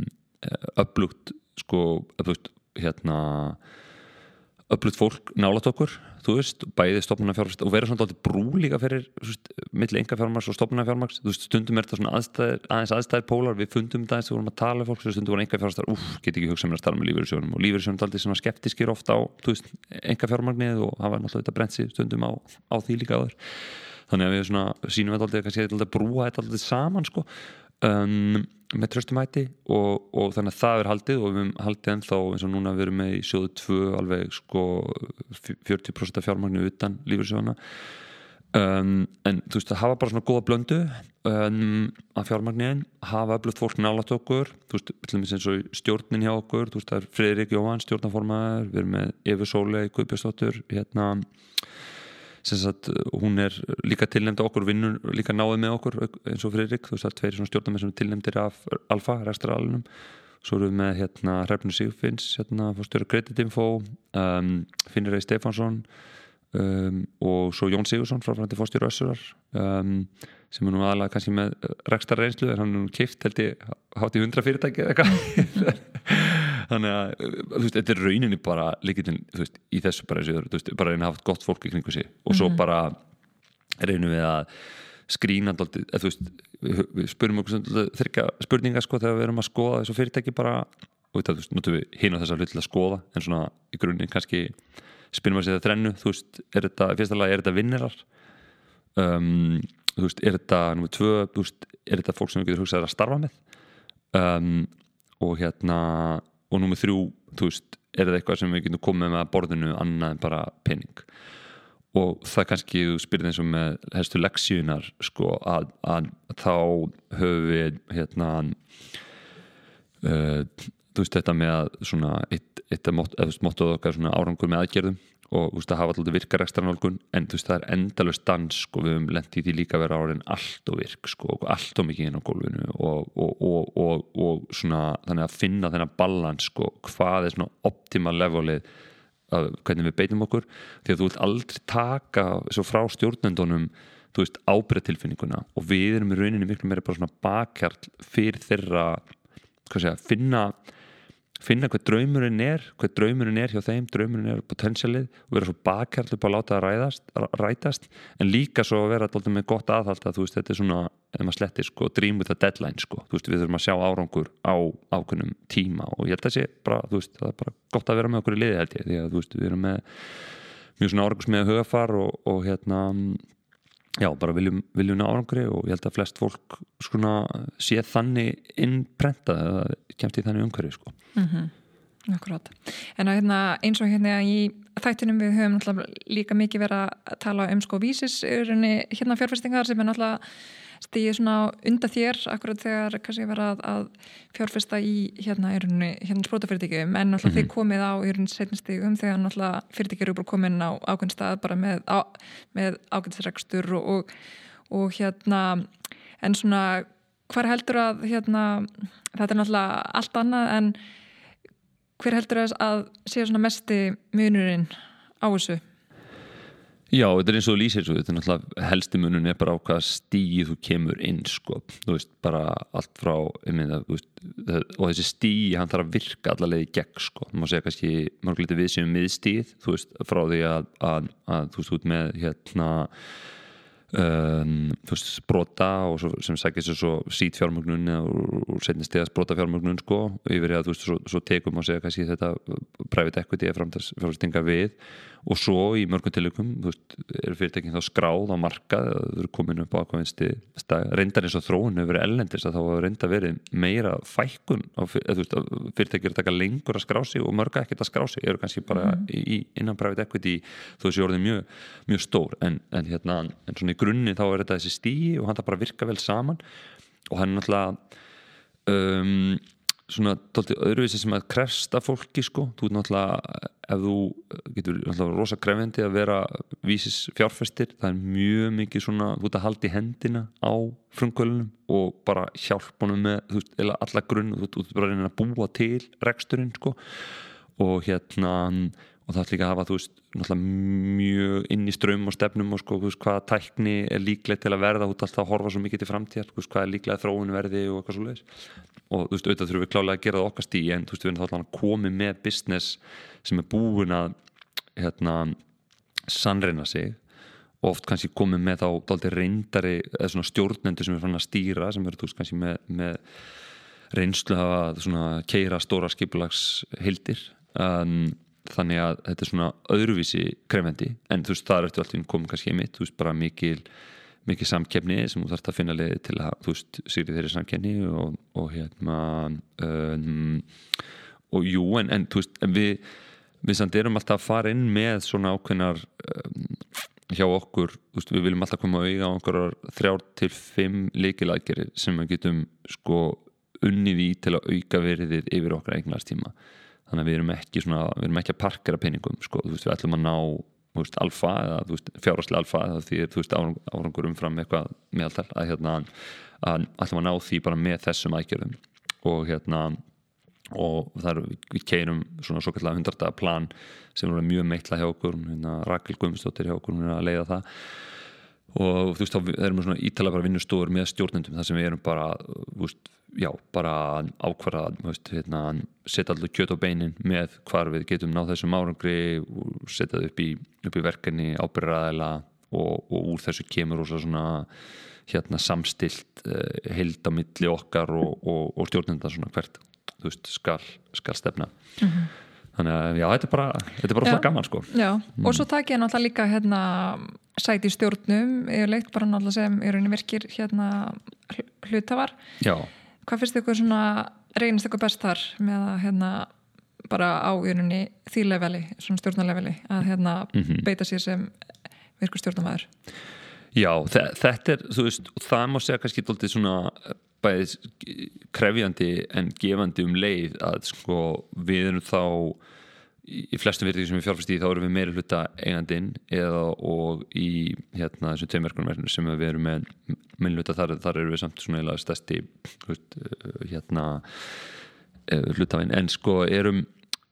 upplugt sko upplugt hérna upplugt fólk nálat okkur þú veist, bæði stofnunarfjármaks og vera svona alltaf brú líka fyrir millir enga fjármaks og stofnunarfjármaks þú veist, stundum er þetta svona aðstæðir, aðeins aðstæðir pólar. Við fundum það eins og vorum að tala fólk stundum voru enga fjármakstar, uff, get ekki hugsað mér að tala með lífeyrisjónum og lífeyrisjónum er alltaf svona skeptiskir ofta á, þú veist, enga fjármagnið og það var náttúrulega þetta brentsi stundum á, á því líka áður. Þannig að við svona, sínum þetta alltaf, kannski alltaf brúa þetta alltaf saman sko um, með tröstumæti og, og þannig að það er haldið og við hefum haldið ennþá eins og núna við erum með í sjóðu 2 alveg sko 40% af fjármagnu utan lífursjóðana um, en þú veist, að hafa bara svona góða blöndu um, að fjármagnin hafa öflugt fólk nálat okkur. Þú veist, til dæmis eins og stjórnin hjá okkur þú veist, það er Fredrik Jóhann, stjórnaformaður við erum með Efi Sólei, Guðbjörnsdóttur hérna sagt, hún er líka tilnæmda okkur vinnur líka náðið með okkur eins og Fredrik, þú veist, það er tveiri svona stjórnarmenn sem er tilnæmdir af Alfa, rekstralunum svo erum við með hérna Hrefnur Sigfinns hérna fórstjóru Creditinfo um, Finnir Rey Stefansson um, og svo Jón Sigursson frá frændi fórstjóru Össurar um, sem er nú aðalega kannski með rekstar reynslu en hann er nú kipt held ég hátt í hundra fyrirtæki eða eitthvað þannig að þú veist, þetta er rauninni bara líkitinn, þú veist, í þessu bara, þessu, veist, bara reyna að hafa gott fólk í kringu sig. Og svo mm -hmm. bara reynum við að skrína alltaf, eða þú veist við, við spurum okkur þryggja spurningar sko þegar við erum að skoða þessu fyrirtæki bara. Og þetta, þú veist, notum við hinn á þessa hlut til að skoða en svona í grunninn kannski spynum við að segja þrennu, þú veist, er þetta fyrsta lagi, er þetta vinnirar um, þú veist, er þetta nummið tvö, þú veist, er þetta fólk sem við getum hugsað að starfa með? Um, og hérna og nummið þrjú, þú veist, er það eitthvað sem við getum komið með að borðinu annað en bara pening? Og það kannski, þú spyrir eins og með helstu leksíunar, sko, að, að þá höfum við hérna uh, þú veist, þetta með svona eitt, að móttuð okkar svona árangur með aðgerðum og þú veist að hafa alltaf virkar ekstra nálgun en þú veist það er endalust dans sko við höfum lendið í því líka vera árin allt og virk sko og allt og mikið inn á gólfinu og, og, og, og svona þannig að finna þennan balans sko hvað er svona optimal levelið að hvernig við beitum okkur. Því að þú vilt aldrei taka svo frá stjórnendunum þú veist ábyrðatilfinninguna og við erum í rauninni miklu meira bara svona bakhjarl fyrir þeirra hvað segja, finna finna hvað draumurinn er hvað draumurinn er hjá þeim, draumurinn er potensialið og vera svo bakhjarl upp að láta það ræðast, rætast en líka svo að vera alltaf með gott aðhald að veist þetta er svona, ef maður slettir sko, dream with a deadline sko, veist við þurfum að sjá árangur á ákveðnum tíma og ég held að sé bara, veist, það er bara gott að vera með okkur í liði held ég, því að við erum með mjög svona árangus með hugafar og, og hérna já, bara viljum, viljum árangri og ég held að flest fólk skona sé þannig innprentað eða kemst í þannig umhverju sko. mm -hmm. Akkurát en að, hérna, eins og hérna í þættinum við höfum líka mikið verið að tala um sko vísis hérna fjárfestingar sem er náttúrulega stíði svona undan þér akkurat þegar kannski verið að, að fjárfesta í hérna, hérna sprótafyrirtækjum en náttúrulega mm -hmm. þið komið á í setnistígum þegar náttúrulega fyrirtækjur eru bara komin á ákveðin stað bara með, með ákveðisregstur og, og, og hérna en svona hver heldur að hérna þetta er náttúrulega allt annað en hver heldur að sé svona mesti munurinn á þessu? Já, þetta er eins og þú lýsir svo, þetta er náttúrulega helsti munun er bara á hvaða stígi þú kemur inn sko, þú veist, bara allt frá mynda, veist, og þessi stígi hann þarf að virka allavega í gegn sko, má segja kannski mörgulegt við sem miðstíð, þú veist, frá því að, að, að þú veist, út með hérna Um, þú veist, sprota og svo, sem sækir sér svo sít fjármögnun og setnist til að sprota fjármögnun sko, yfir að þú veist, svo, svo tekum og segja kannski þetta private equity er framstinga við og svo í mörgum tilökum, er fyrirtekin þá skráð á markað, þau eru komin upp á ákveðinsti reyndar eins og þróun hefur verið ellendist að þá hefur reynda verið meira fækkun, veist, fyrirtekir að taka lengur að skrá sig og mörga ekkert að skrá sig, eru kannski bara mm -hmm. í, innan private equity veist, ég orðið mjög, mjög stór. En, en hérna, en svona í grunni þá er þetta þessi stíi og hann það bara virka vel saman. Og hann er náttúrulega um, svona tóltið öðruvísi sem að krefsta fólki sko, þú er náttúrulega ef þú getur náttúrulega rosa krefendi að vera vísis fjárfestir það er mjög mikið svona, þú ert að halda í hendina á frumkvölunum og bara hjálpa honum með, þú veist, eða alla grunn. Þú ert bara að reyna að búa til reksturinn sko. Og hérna og það er líka að hafa, þú veist, mjög inn í strömm og stefnum og sko, veist, hvaða tækni er líklegt til að verða, þú ert alltaf að horfa svo mikið til veist, hvað er líklega þróun verði og eitthvað svo leiðis og þú veist, auðvitað þurfum við klálega að gera það okkar stíi en þú veist, við erum þá alltaf að komi með business sem er búin að hérna, sannreina sig. Og oft kannski komið með þá reyndari, eða svona stjórnendur sem er fann að stýra, sem eru þú veist, kannski með, með reynslu að keira stóra skipulags hildir um, þannig að þetta er svona öðruvísi krefendi, en þú veist, það er eftir allt komið kannski í mitt, þú veist, bara mikil mikið samkefni sem þú þarfst að finna leið til að þú veist, sýri þeirri samkefni og, og hérna um, og jú, en, en þú veist, en við við samt erum alltaf að fara inn með svona ákveðnar um, hjá okkur veist, við viljum alltaf koma auðvitað á einhverjar þrjár til fimm leikilækjarir sem við getum sko unnið í til að auka veriðið yfir okkar eignastíma þannig að við erum ekki, svona, við erum ekki að parkera peningum sko, veist, við ætlum að ná veist, alfa eða fjárháslega alfa eða því veist, árangur umfram eitthvað meðaltal að hérna að ætlum að ná því bara með þessum aðgerðum. Og hérna og þar við keirum svona svo kallega hundarta plan sem er mjög meitla hjá okkur. Hérna, Rakel Guðmundsdóttir hjá okkur hún er að leiða það og þú veist þá erum við svona ítala bara vinnustofur með stjórnendum þar sem við erum bara veist, já, bara ákvara hérna, setja allur kjöt á beinin með hvar við getum náð þessum árangri og setja það upp í, upp í verkefni ábyrraðila og, og úr þessu kemur og svona hérna samstilt uh, held á milli okkar og, og, og stjórnenda svona hvert veist, skal, skal stefna mm -hmm. þannig að já, þetta er bara þetta er bara alltaf gaman sko Já, mm. og svo takk ég náttúrulega líka hérna sæti í stjórnum, ég leitt bara náttúrulega sem í rauninni virkir hérna hlutafar Já. Hvað finnst ykkur svona reynist ykkur best þar með að hérna bara á í rauninni því leveli, svona stjórnarleveli að hérna mm -hmm. beita sér sem virkur stjórnumæður Já, þetta er, þú veist, það má segja kannski doldið svona bæðið krefjandi en gefandi um leið að sko við erum þá í flestum virðið sem við fjárfæst í þá erum við meira hluta eigandinn eða og í hérna þessum tveimverkunum sem við erum með minn hluta þar, þar erum við samt svona eða stærsti hérna eh, hlutafinn. En sko erum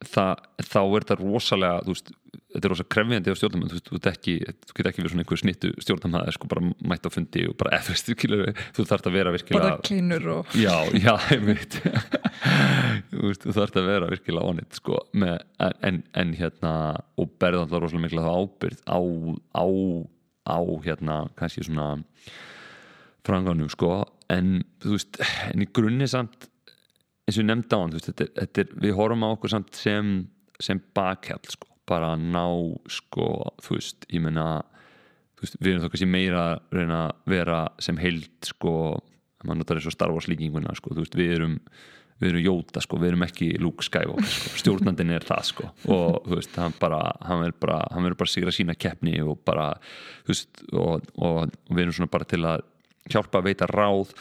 það, þá er þetta rosalega þú veist þetta er rosa krefjandi á stjórnum þú, þú, þú get ekki verið svona einhver snittu stjórnum það er sko bara mætt á fundi og bara eða þú þarfst að vera virkilega bara klínur og já, já, veit þú þarfst að vera virkilega onitt sko með, en, en hérna og berða alltaf rosalega mikla þá ábyrð á, á, á hérna kannski svona franganum sko en þú veist, en í grunni samt eins og ég nefndi á hann þetta, þetta er, við horfum á okkur samt sem sem bakhjall sko bara að ná sko, þú veist, ég menna veist, við erum þá kannski meira að reyna að vera sem heild sko, maður notar þessu Star Wars líkinguna sko, þú veist, við erum við erum Jóta sko, við erum ekki Luke Skywalker sko. stjórnandin er það sko og þú veist, hann bara, hann verður bara hann verður bara sigra sína keppni og bara þú veist, og, og, og við erum svona bara til að hjálpa að veita ráð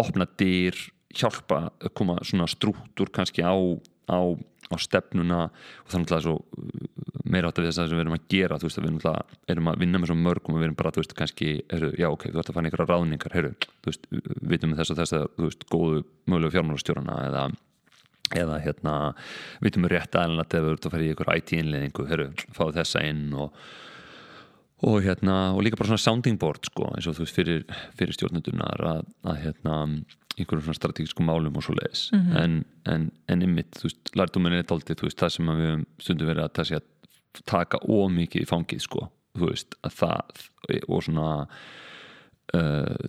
opna dyr, hjálpa að koma svona strúttur kannski á, á á stefnuna og þannig að það er svo uh, meira átt af þess að við erum að gera þú veist að við erum að vinna með svo mörgum og við erum bara, þú veist, kannski, heru, já ok, þú ert að fann einhverja ráðningar, heru, þú veist, við vitum þess að þess að, þú veist, góðu mögulegu fjármálastjórana eða eða hérna, við vitum rétt aðeins að við ert að fara í einhver IT-innleðingu, heru, fá þessa inn og og hérna, og líka bara svona sounding board sko, eins og þú veist, fyrir, fyrir einhverjum svona strategískum málum og svo leiðis mm -hmm. en, en, en ymmit, þú veist, lærdomin er aldrei, þú veist, það sem við höfum stundum verið að, að taka ómikið í fangið sko, þú veist, að það og svona uh,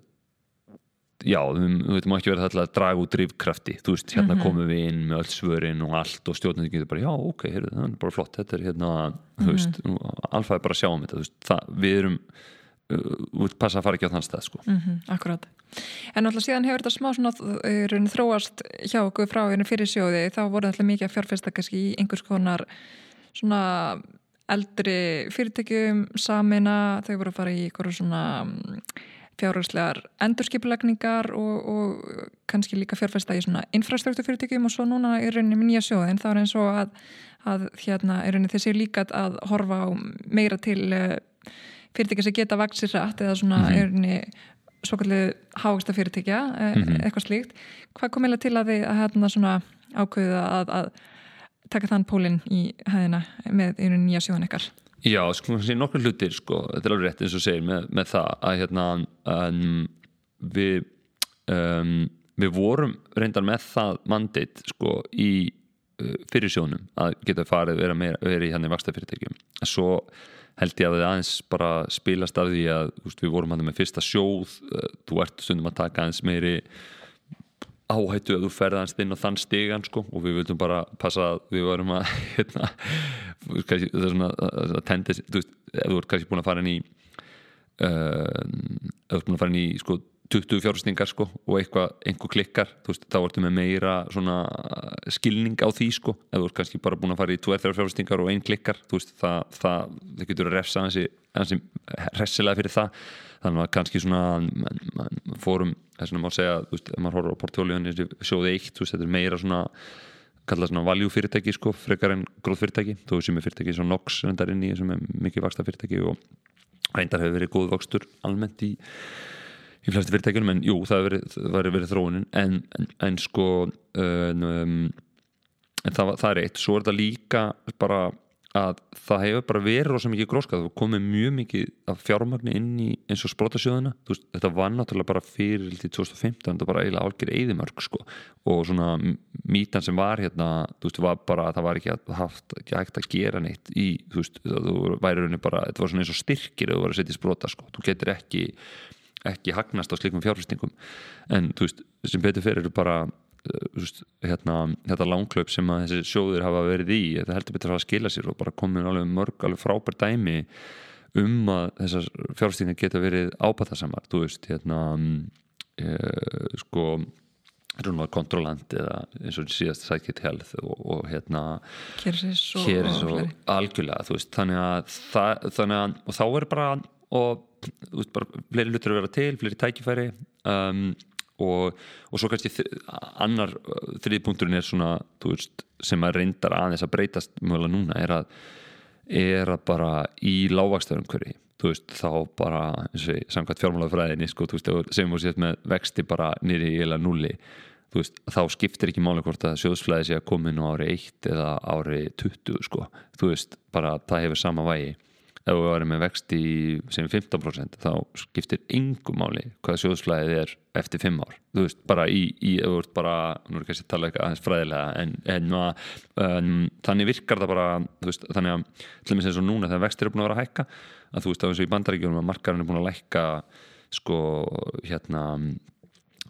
já, við veitum ekki verið að draga út drivkrafti, þú veist, hérna mm -hmm. komum við inn með öll svörin og allt og stjórnandi getur bara, já, ok, heyrðu, það er bara flott þetta er hérna, mm -hmm. þú mhm. veist, alfa er bara að sjá um þetta, þú veist, það, við erum uh, passa að fara ekki á þann stað, sko. Mm -hmm, Akkurát En alltaf síðan hefur þetta smá svona uh, þróast hjá okkur frá fyrir sjóði þá voru alltaf mikið að fjárfesta kannski í einhvers konar svona eldri fyrirtækjum samina, þau voru að fara í einhverju svona mm, fjárhagslegar endurskipulegningar og, og kannski líka fjárfesta í svona infrastruktúrfyrirtækjum og svo núna er rauninni með nýja sjóðin þá er eins og að, að hérna er rauninni þessi líka að horfa á meira til uh, fyrirtækja sem geta vaksir rætt eða svona mm -hmm. er rauninni svo kallið hágsta fyrirtækja mm -hmm. eitthvað slíkt. Hvað kom eða til að þið að hérna svona ákveða að, að taka þann pólinn í hæðina með einu nýja sjóðan ykkar? Já, sko, nokkur hlutir sko, þetta er alveg rétt eins og segir með, með það að hérna um, við um, við vorum reyndar með það mandate sko í uh, fyrir sjónum að geta farið vera, meira, vera í hann í vaksta fyrirtækjum svo held ég að það aðeins bara spilast af því að veist, við vorum hann með fyrsta sjóð eh, þú ert stundum að taka aðeins meiri áhættu að þú ferðast inn á þann stegan sko og við vildum bara passa að við varum að hérna, kannski, það er svona að tendi, þú veist, ef þú ert kannski búin að fara inn í uh, ef þú ert búin að fara inn í sko 20 fjárfestingar sko og eitthvað, einhver klikkar þú veist, þá ertu með meira svona skilning á því sko, eða þú ert kannski bara búin að fara í 2-3 fjárfestingar og einn klikkar þú veist, það, það, það getur að refsa hansi, hressilega fyrir það. Þannig að kannski svona man, man, fórum, þess að maður segja þú veist, ef maður horfður á portfólíun sjóði eitt, þú veist, þetta er meira svona kallað svona value fyrirtæki sko, frekar en gróð fyrirtæki, þú veist sem er fyrirtæki svona NOX reyndar inn í, sem er mikið í flesti fyrirtækjunum en jú, það hefur verið, þróunin en, en, en sko um, en það, það er eitt. Svo er þetta líka bara að það hefur bara verið rosa mikið gróskað. Það komið mjög mikið af fjármagni inn í eins og sprótasjóðuna þetta var náttúrulega bara fyrir til 2015 þetta var bara eiginlega álgjör eðimörk sko. og svona mítan sem var hérna þú veist, var bara að það var ekki haft ekki hægt að gera neitt í þú veist, þú væri rauninni bara, þetta var svona eins og styrkir að þú var að setja í spróta sko, þú getur ekki ekki hagnast á slikum fjárfæstingum en þú veist, sem betur fyrir eru bara uh, veist, hérna, þetta langklaup sem að þessi sjóður hafa verið í þetta heldur betur að skila sér og bara komin alveg mörg, alveg frábær dæmi um að þessar fjárfæstingar geta verið ábæðarsamar, þú veist hérna e, sko kontrollant eða eins og síðast sækitt helð og, og hérna og, og, og algjörlega, þú veist, þannig að, það, þannig að og þá er bara og veist, bara, fleiri lutur að vera til, fleiri tækifæri um, og, og svo kannski annar uh, þriðpunkturinn er svona veist, sem að reyndar aðeins að breytast mjög núna er að, er að bara í lágvakstöðum hverju veist, þá bara, eins og samkvæmt fjármálafræðinni, sko, sem við séum með vexti bara nýri í eila þú veist, þá skiptir ekki máli hvort að sjóðsflæði sé að koma inn á ári 1 eða ári 20, sko, veist bara það hefur sama vægi ef við varum með vext í sem 15% þá skiptir yngum máli hvað sjóðsflæðið er eftir 5 ár. Þú veist, bara í, í þú ert bara nú er ekki að tala eitthvað aðeins fræðilega en, en um, þannig virkar það bara veist, þannig að, til og með sem núna þegar vextir er búin að vera að hækka að þú veist, af eins og í bandaríkjum að markarinn er búin að lækka sko, hérna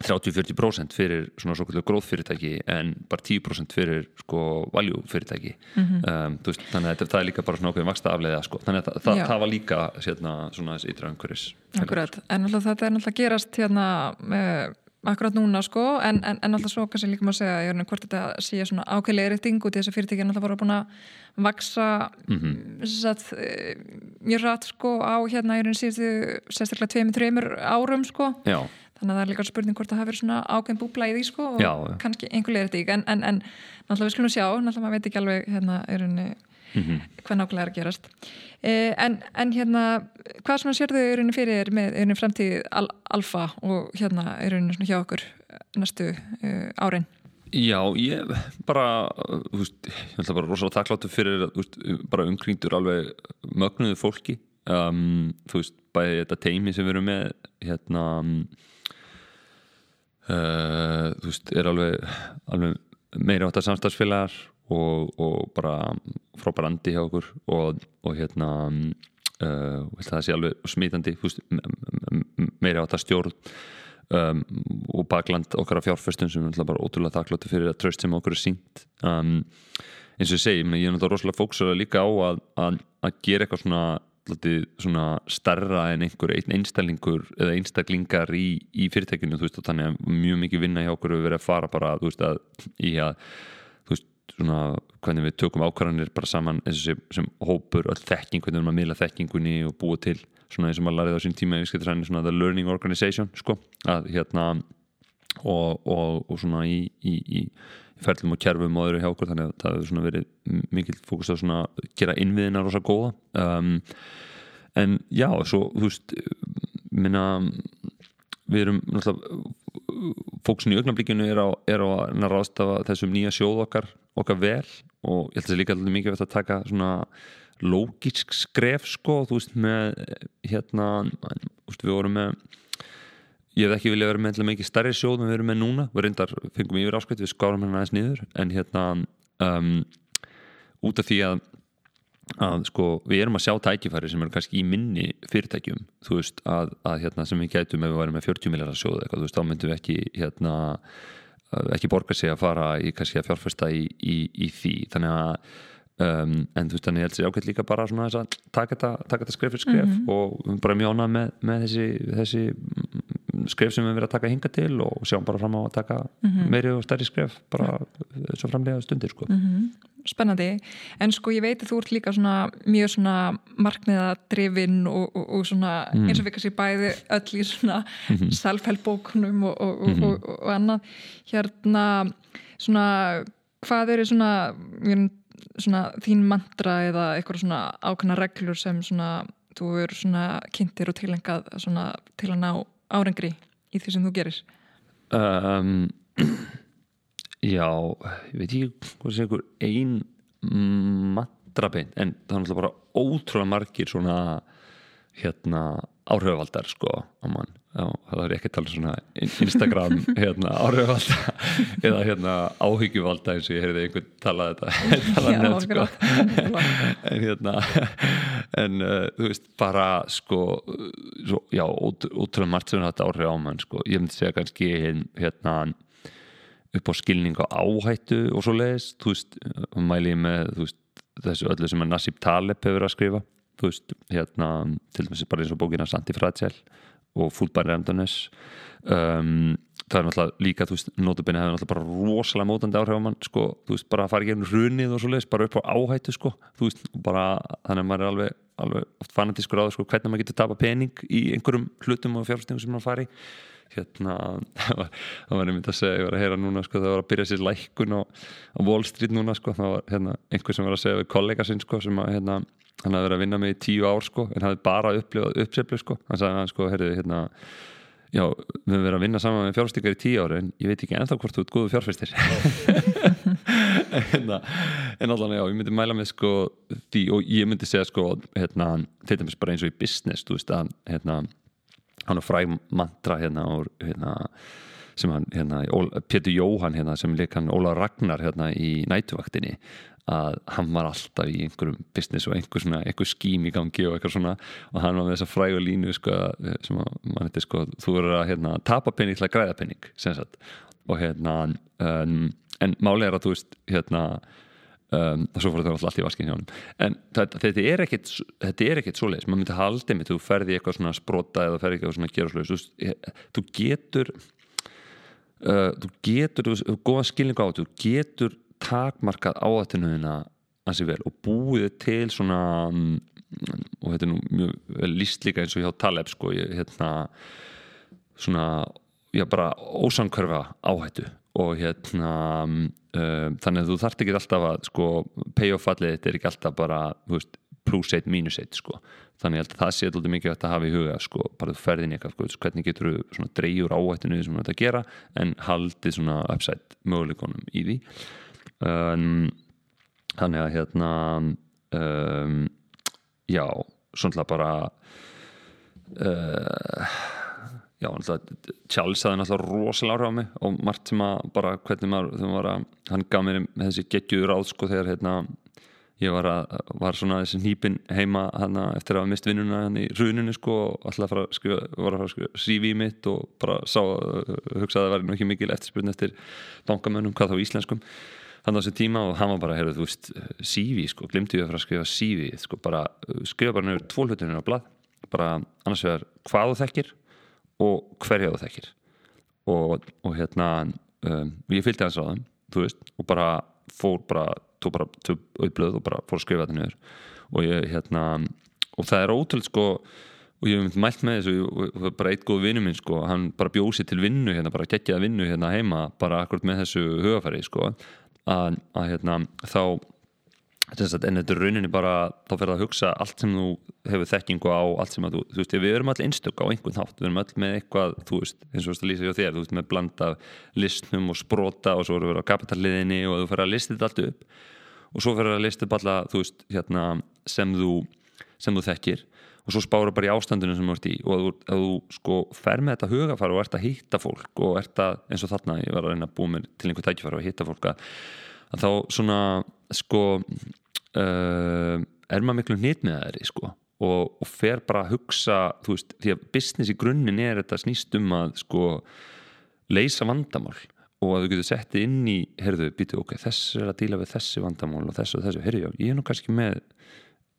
30-40% fyrir svona svo kallu gróðfyrirtæki en bara 10% fyrir sko valjúfyrirtæki mm -hmm. um, þannig að það er líka bara svona okkur vaksta afleiða sko. þannig að það, það var líka sérna, svona umhverfis Akkurat, en alltaf þetta er náttúrulega gerast hérna uh, akkurat núna sko en, en, en alltaf svo kannski líka maður segja hérna, hvort þetta sé svona ákveðlega reyting út í þessu fyrirtæki en alltaf voru búin að vaksa mm -hmm. satt, uh, mjög rætt sko á hérna í raun síðustu sérstaklega 2-3 árum sko Já þannig að það er líka spurning hvort það hafi verið svona ákveðin búbla í því sko og já, já. kannski einhver leir þetta en, en, en náttúrulega við skulum sjá, náttúrulega maður veit ekki alveg hérna er henni mm -hmm. hvað nákvæmlega er að gerast eh, en, en hérna, hvað svona sér þau er henni fyrir með henni fremtíð al, alfa og hérna er henni svona hjá okkur næstu uh, árin Já, ég bara þú veist, ég ætla bara rosalega takkláttu fyrir veist, bara umkringdur alveg mögnuðu fólki um, þú veist, bæði þetta teimi sem við erum með hérna Uh, þú veist, er alveg, alveg meiri áttar samstagsfélagar og, og bara frábær andi hjá okkur og, og hérna uh, það sé alveg smítandi veist, meiri áttar stjórn um, og bakland okkar af fjárföstum sem er bara ótrúlega þakkláttu fyrir að tröst sem okkur er sínt um, eins og ég segi, ég er náttúrulega rosalega fóksur líka á að, að, að gera eitthvað svona svona starra en einhver einstællingur eða einstaklingar í, í fyrirtekinu veist, þannig að mjög mikið vinna hjá okkur við verðum að fara bara veist, að, í að veist, svona, hvernig við tökum ákvarðanir bara saman sem, sem hópur öll þekking, hvernig við erum að mila þekkingunni og búa til svona eins og maður lærið á sín tíma svona the learning organization sko, að hérna og, og, og svona í, í, í ferlum og kjærfum og öðru hjá okkur þannig að það hefur verið mikil fókus á svona gera innviðina rosa góða. Um, en já, svo þú veist minna við erum náttúrulega fókusin í augnablíkinu er á, er á að ráðstafa þessum nýja sjóð okkar okkar vel og ég held að það er líka alveg mikið að taka svona lógisk skref sko, þú veist með hérna, við vorum með Ég hef ekki viljað vera með mikið stærri sjóð en við erum með núna, við reyndar fengum yfir áskvæmt við skárum hérna aðeins niður. En hérna um, út af því að, að sko, við erum að sjá tækifæri sem eru kannski í minni fyrirtækjum þú veist að, að hérna, sem við gætum ef við værum með 40 miljónar sjóð eitthvað, veist þá myndum við ekki hérna, ekki borga sig að fara í kannski að fjárfesta í, í, í því. Þannig að Um, en þú veist þannig ég held sér ákveld líka bara svona þess að taka þetta skref fyrir skref mm -hmm. og bara mjóna með, með þessi, þessi skref sem við verðum að taka hinga til og sjáum bara fram á að taka Mhm. meiri og stærri skref bara svo framlega stundir sko. spennandi, en sko ég veit að þú ert líka svona mjög svona markmiðadrifin og, og, og svona eins og við kannski bæði öll í svona self-help bókunum og, og, og, annað. Hérna svona hvað eru svona, svona þín mantra eða eitthvað svona ákveðna reglur sem svona þú eru svona kynntir og tilengað svona til að ná árangri í því sem þú gerir? Um, Já ég veit ekki hvað sé einhver ein matrabein en það er náttúrulega bara ótrúlega margir svona hérna áhrifavaldar sko á mann Já, það er ekki að tala um svona Instagram hérna, áhrifvalda eða hérna áhyggjuvalda eins og ég heyrði einhvern tala þetta tala Já, net, sko. en hérna en uh, þú veist bara sko svo, já, út, útrúlega margt sem þetta áhrif á mann sko, ég myndi segja kannski hérna upp á skilning á áhættu og svo leiðist, þú veist, mæli ég með veist, þessu öllu sem að Nasib Taleb hefur að skrifa, þú veist hérna, til dæmis bara eins og bókina Antifragile og by Randomness um, það er náttúrulega líka, þú veist, notabene hefur náttúrulega bara rosalega mótandi áhrif á mann, sko, þú veist, bara að fara í gegnum hrunið og svo leiðist, bara upp á áhættu, sko. Þú veist, bara, þannig að maður er alveg alveg oft fanatískur á það, sko, hvernig maður getur tapa pening í einhverjum hlutum og fjárfestingum sem maður fari hérna, það var, einmitt að segja, ég var að heyra núna sko, það var að byrja sér lækkun á, á Wall Street núna sko, það var hérna, einhver sem var að segja við kollega sinn sko, sem að hérna, hann hafði verið að vinna með í tíu ár sko, en hafði bara upplifað uppseflu sko, hann sagði hann sko, heyrðu, hérna já, við höfum verið að vinna saman með fjárfestingar í tíu ári en ég veit ekki ennþá hvort þú ert góðu fjárfestir. En, en allan já, ég myndi mæla með sko því og ég myndi segja sko hérna, hann er fræg mantra hérna, og, hérna sem hann, hérna, Pétur Jóhann hérna, sem leik hann Óla Ragnar hérna í nætuvaktinni að hann var alltaf í einhverjum business og einhver, svona, einhver skím í gangi og eitthvað svona og hann var með þessa frægu línu sko, sem að mann heitir sko þú verður að hérna, tapa penning til að græða penning og hérna um, en málega er að þú veist hérna um, og svo fór það alltaf í vaskin hjá hann en þetta, þetta er ekkit þetta er ekkit svoleiðis, maður myndi haldi mig þú ferði eitthvað svona sprota eða ferði eitthvað svona svoleiðis, þú, þú getur uh, þú getur þú, þú góða skilningu á þetta, þú getur takmarkað áhættinuðina ansi vel og búið til svona um, og þetta er nú mjög vel líst líka eins og hjá Taleb sko, ég, hérna svona, já bara ósankörfa áhættu og hérna um, þannig að þú þarft ekki alltaf að sko payoff-fallið þetta er ekki alltaf bara veist, plus 1, minus 1 sko. Þannig að það sé alltaf mikið að hafa í huga sko, bara þú ferðin eitthvað, sko, hvernig getur þú dreyjur áhættinu sem þú ert að gera en haldið svona upside möguleikonum í því. Um, þannig að hérna um, já, svona bara uh, já, náttúrulega Charles hafði náttúrulega rosalega áhrif á mig og margt sem að bara hvernig maður, var að, hann gaf mér þessi geggjuður ráð sko þegar hérna ég var, að, var svona þessi nýpin heima hana, eftir að hafa mist vinnuna hann í runinu sko og alltaf fara að skrifa, var að fara að skrifa CV mitt og bara sá, hugsaði að það væri nú ekki mikil eftirspurn eftir bankamönnum, hvað þá íslenskum. Hann á þessi tíma og hann var bara, heyrðu, þú veist CV, sko, glimti ég að fara að skrifa CV sko, bara, skrifa bara nefnir tvo hlutinir á blad, bara annars vegar hvað þú þekkir og hverja þú þekkir. Og, og hérna um, ég fylgdi hans þeim, þú veist og bara fór bara tók bara auðblöð og bara fór að skrifa þetta niður. Og ég hérna og það er ótrúlega sko og ég hef myndið mælt með þessu og bara eitt góð vinnu minn sko, hann bara bjósi til vinnu hérna, bara geggjaða vinnu hérna heima bara akkurat með þessu hugafæri sko að, að hérna þá en þetta er rauninni bara þá fyrir að hugsa allt sem þú hefur þekkingu á allt sem að þú, þú veist, við erum allir einstök á einhvern þátt, við erum allir með eitthvað þú veist, eins og þú veist að lýsa hjá þér, þú veist með blanda listnum og sprota og svo erum við á kapitalliðinni og þú fyrir að lista þetta allt upp og svo fyrir að lista upp alla þú veist, hérna, sem þú sem þú þekkir og svo spára bara í ástandinu sem þú ert í og að að þú sko fer með þetta hugafar og ert að hitta fólk og ert að, eins og þarna, sko uh, er maður miklu nýtt með þeirri sko? Og, og fer bara að hugsa þú veist, því að business í grunninn er þetta snýst um að sko leysa vandamál. Og að þú getur sett inn í, heyrðu, býtu, ok, þess er að díla við þessi vandamál og þessu og þessu, heyrðu, ég er nú kannski með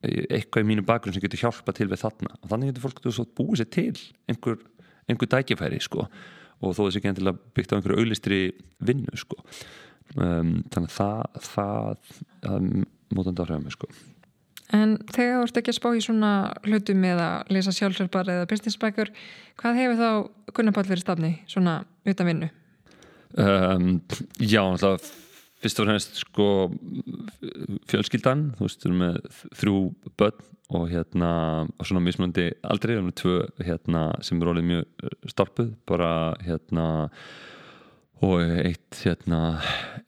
eitthvað í mínu bakgrunn sem getur hjálpa til við þarna. Og þannig getur fólk svo búið sér til einhver, einhver tækifæri sko. Og þó þessi ekki endilega byggt á einhverju auglistri vinnu sko um, þannig að það það, það mótandi áhrifja mig sko. En þegar þú ert ekki að spá í svona hlutum eða lesa sjálfsverðbar eða businessbækur, hvað hefur þá Gunnarpall verið stafni, svona utan vinnu? Um, já, náttúrulega fyrst og fremst sko fjölskyldan, þú veist, við erum með þrjú börn og hérna og svona mismunandi aldrei, við erum með tvö hérna sem er alveg mjög starpuð bara hérna og eitt hérna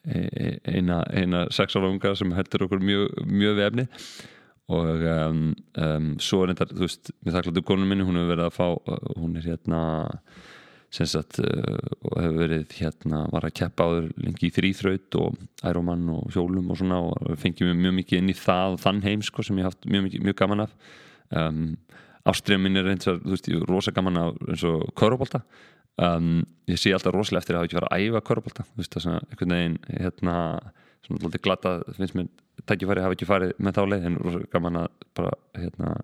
e, e, eina, eina sexára unga sem heldur okkur mjög, mjög vefni og um, um, svo er þetta, þú veist, mér þakkláttu konun minni, hún hefur verið að fá, hún er hérna sem sagt uh, og hefur verið hérna, var að keppa áður lengi í þrýþraut og æromann og hjólum og svona og fengið mér mjög mikið inn í það og þann heim sko sem ég haft mjög, mjög, mjög gaman af. Um, ástriðum minn er eins og, þú veist, ég er rosa gaman af eins og körubólta um, ég sé alltaf rosalega eftir að hafa ekki verið að æfa körubólta, þú veist, það svona einhvern veginn hérna, svona alltaf glata finnst mér tækifæri hafa ekki farið með þá leið en rosa gaman að bara hérna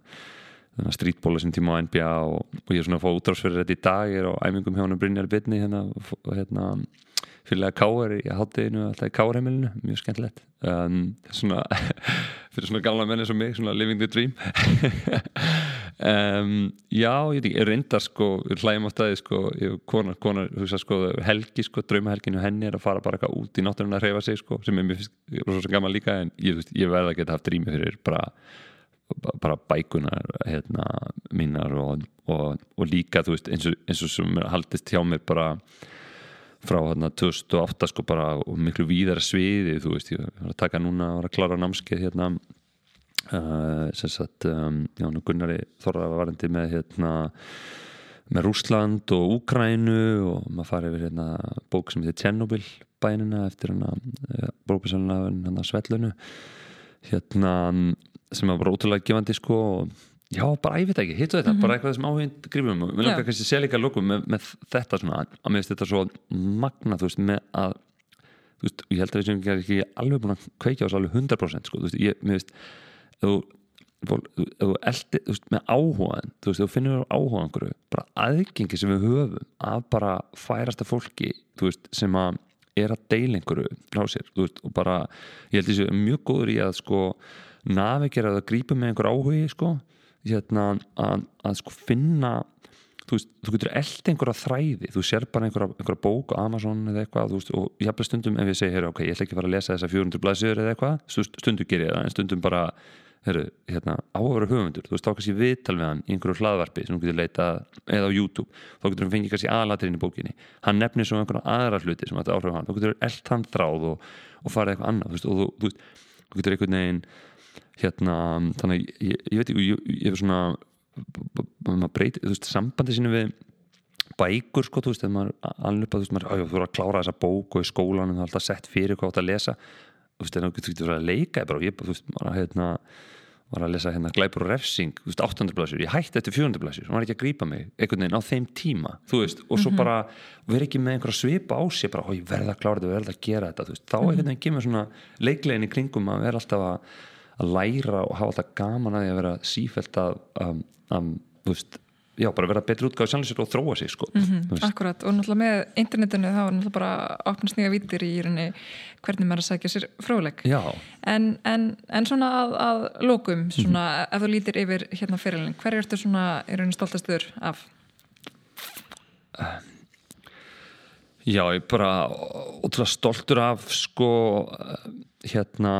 strítbóla sem tíma á NBA og, og ég er svona að fá útráðsverðir þetta í dag ég er á æmingum hjá hann Brynjar Bitni hérna, hérna fylglega káar í hátteginu alltaf í káarheimilinu, mjög skemmtilegt. Um, svona fyrir svona gamla menni sem mig, svona living the dream um, já, ég, reyndar sko hlægjum á staði sko, konar, konar hugsa, sko, helgi, sko, draumahelginu henni er að fara bara eitthvað út í náttúrulega að reyfa sig sko, sem er mjög, mjög gaman líka en ég, ég verða að geta haft drými fyrir bara bara bækunar hérna, mínar og, og, og líka veist, eins, og, eins og sem haldist hjá mér bara frá hérna, 2008 sko bara og miklu víðara sviði þú veist, ég var að taka núna var að klára námskeið hérna uh, sem sagt um, já, Gunnari Þorra var varandi með hérna með Rúsland og Úkrænu og maður farið yfir hérna bók sem heitir Tjernobyl bænina eftir hérna bókbísalina hérna Svellunu hérna sem var bara ótrúlega gefandi sko og já, bara ég veit ekki, hittu þetta, mm -hmm. bara eitthvað sem áhugin grifum og við langar kannski að sé líka lókum með, með þetta svona, að mér finnst þetta svo magna, þú veist, með að þú veist, ég held að við sem ekki alveg búin að kveikja ás alveg 100% sko, þú veist, ég, mér finnst þú, þú þú veist, með áhugaðin þú veist, þú finnur áhugaðan einhverju bara aðgengi sem við höfum að bara færasta fólki, þú veist, sem að er að deila einhverju frá sér, þú veist, og bara ég held þessu mjög góður í að sko navigera að grípa með einhver áhugi sko, hérna, að, að sko finna þú, veist, þú getur eld einhverja þræði þú sér bara einhverja, einhverja bók Amazon eða eitthvað veist, og ég hafði stundum ef ég segi ok, ég ætla ekki að fara að lesa þessa 400 blæsir eða eitthvað, stundum ger ég það en stundum bara heru, hérna, áhverju höfundur þú veist, þá kannski viðtal við hann í einhverju hlaðvarpi sem þú getur leitað eða á YouTube þá getur hann fengið kannski aðlatirinn í bókinni. Hann nefnir svo einhverja aðra hluti sem þetta áhrif hann þá getur eld hann þráð og, og farið eitthvað annað þú veist, og þú, þú, þú getur einhvern veginn hérna, þannig ég, ég veit ekki, ég, ég er svona maður breytir, þú veist, sambandi sínu við bækur, sko, þú veist, þegar maður alveg, þú veist, maður, á, þú voru að klára þessa bók og í skólanum, það er alltaf sett fyrir hvað átt að lesa þú veist, þú getur verið að leika bara, ég, þú veist, maður, hérna var að lesa hérna Gleipur og Refsing, þú veist, 800 blæsir ég hætti eftir 400 blæsir, hún var ekki að grípa mig einhvern veginn á þeim tíma, veist og svo mm -hmm. bara, verð ekki með einhverja svipa á sig bara, ég verða að klára þetta, verða að gera þetta veist, þá mm -hmm. einhvern veginn kemur svona leiklegin í kringum að vera alltaf að að læra og hafa alltaf gaman að því að vera sífælt að, að, að veist, já, bara vera betri útgáð sjálfsögur og þróa sig sko. mm -hmm, Akkurat, og náttúrulega með internetinu þá er náttúrulega bara opnast nýja vítir í rauninni hvernig maður að sækja sér fróðleg en, en, en svona að, að lókum, svona mm -hmm. ef þú lítir yfir hérna fyrirlin, hver er þetta svona í rauninni stoltastur af? Já, ég er bara ótrúlega stoltur af sko hérna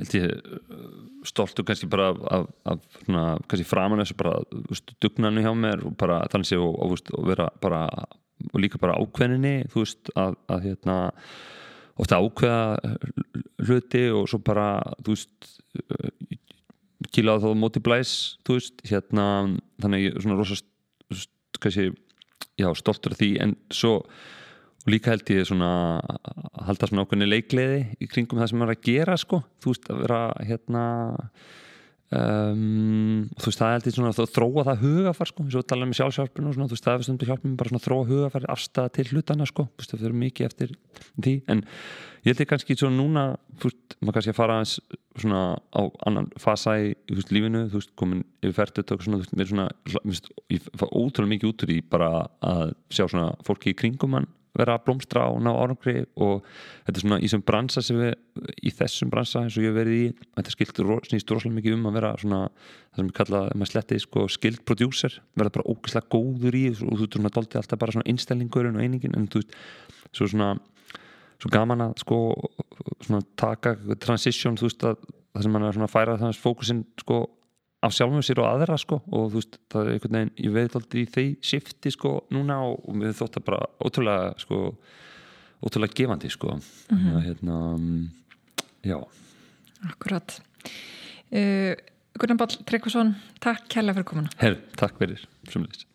held ég stoltur kannski bara af, af svona, kannski framan þessu bara dugnanu hjá mér og bara þannig séu og, og, og vera bara og líka bara ákveðinni þú veist að, að hérna ofta ákveða hluti og svo bara þú veist kílaða þá móti blæs þú veist hérna þannig svona rosa kannski já stoltur af því. En svo og líka held ég svona að halda svona okkurni leikleði í kringum það sem maður er að gera sko. Þú veist að vera hérna um, þú veist, það er alltaf svona að þróa það hugafar sko, eins og tala um sjálfsjálfun og svona, þú veist, það er stundu hjálpum bara svona þróa hugafar afstæða til hlutana sko, þú veist, það fyrir mikið eftir því, en ég held ég kannski svona núna, þú veist, maður kannski að fara svona á annan fasa í, þú veist, lífinu, þú veist, komin yfir færtut og svona, þú veist, mér svona, ég fá ótrúlega mikið út úr í bara að sjá svona fólki í kringum hann vera að blómstra og ná árangri og þetta er svona í þessum bransa sem við, í þessum bransa eins og ég hef verið í þetta skilt snýst rosalega mikið um að vera svona það sem við kalla, ef maður sletti sko, skilt producer, verða bara ógeðslega góður í og þú veist, doldi alltaf bara svona innstellingurinn og einingin, en þú veist, svo svona svo gaman að sko svona taka transition, þú veist, að það sem mann er svona að færa þannig fókusin sko af sjálfum sér og aðra sko og þú veist það er einhvern veginn, ég veit aldrei í þeir shifti sko núna og, og við þótt að bara ótrúlega sko ótrúlega gefandi sko. Mm -hmm. að, hérna, já. Akkurat. Uh, Gunnar Ball Tryggvason takk kærlega fyrir komuna. Herr, takk fyrir, sumleis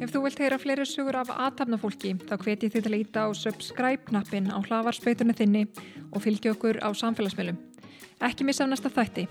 Ef þú vilt heyra fleiri sugur af aðtapnafólki þá hveti þið til að íta á subscribe-knappin á hlavarspöytunni þinni og fylgja okkur á samfélagsmiðlum Ekki missa af næsta þætti.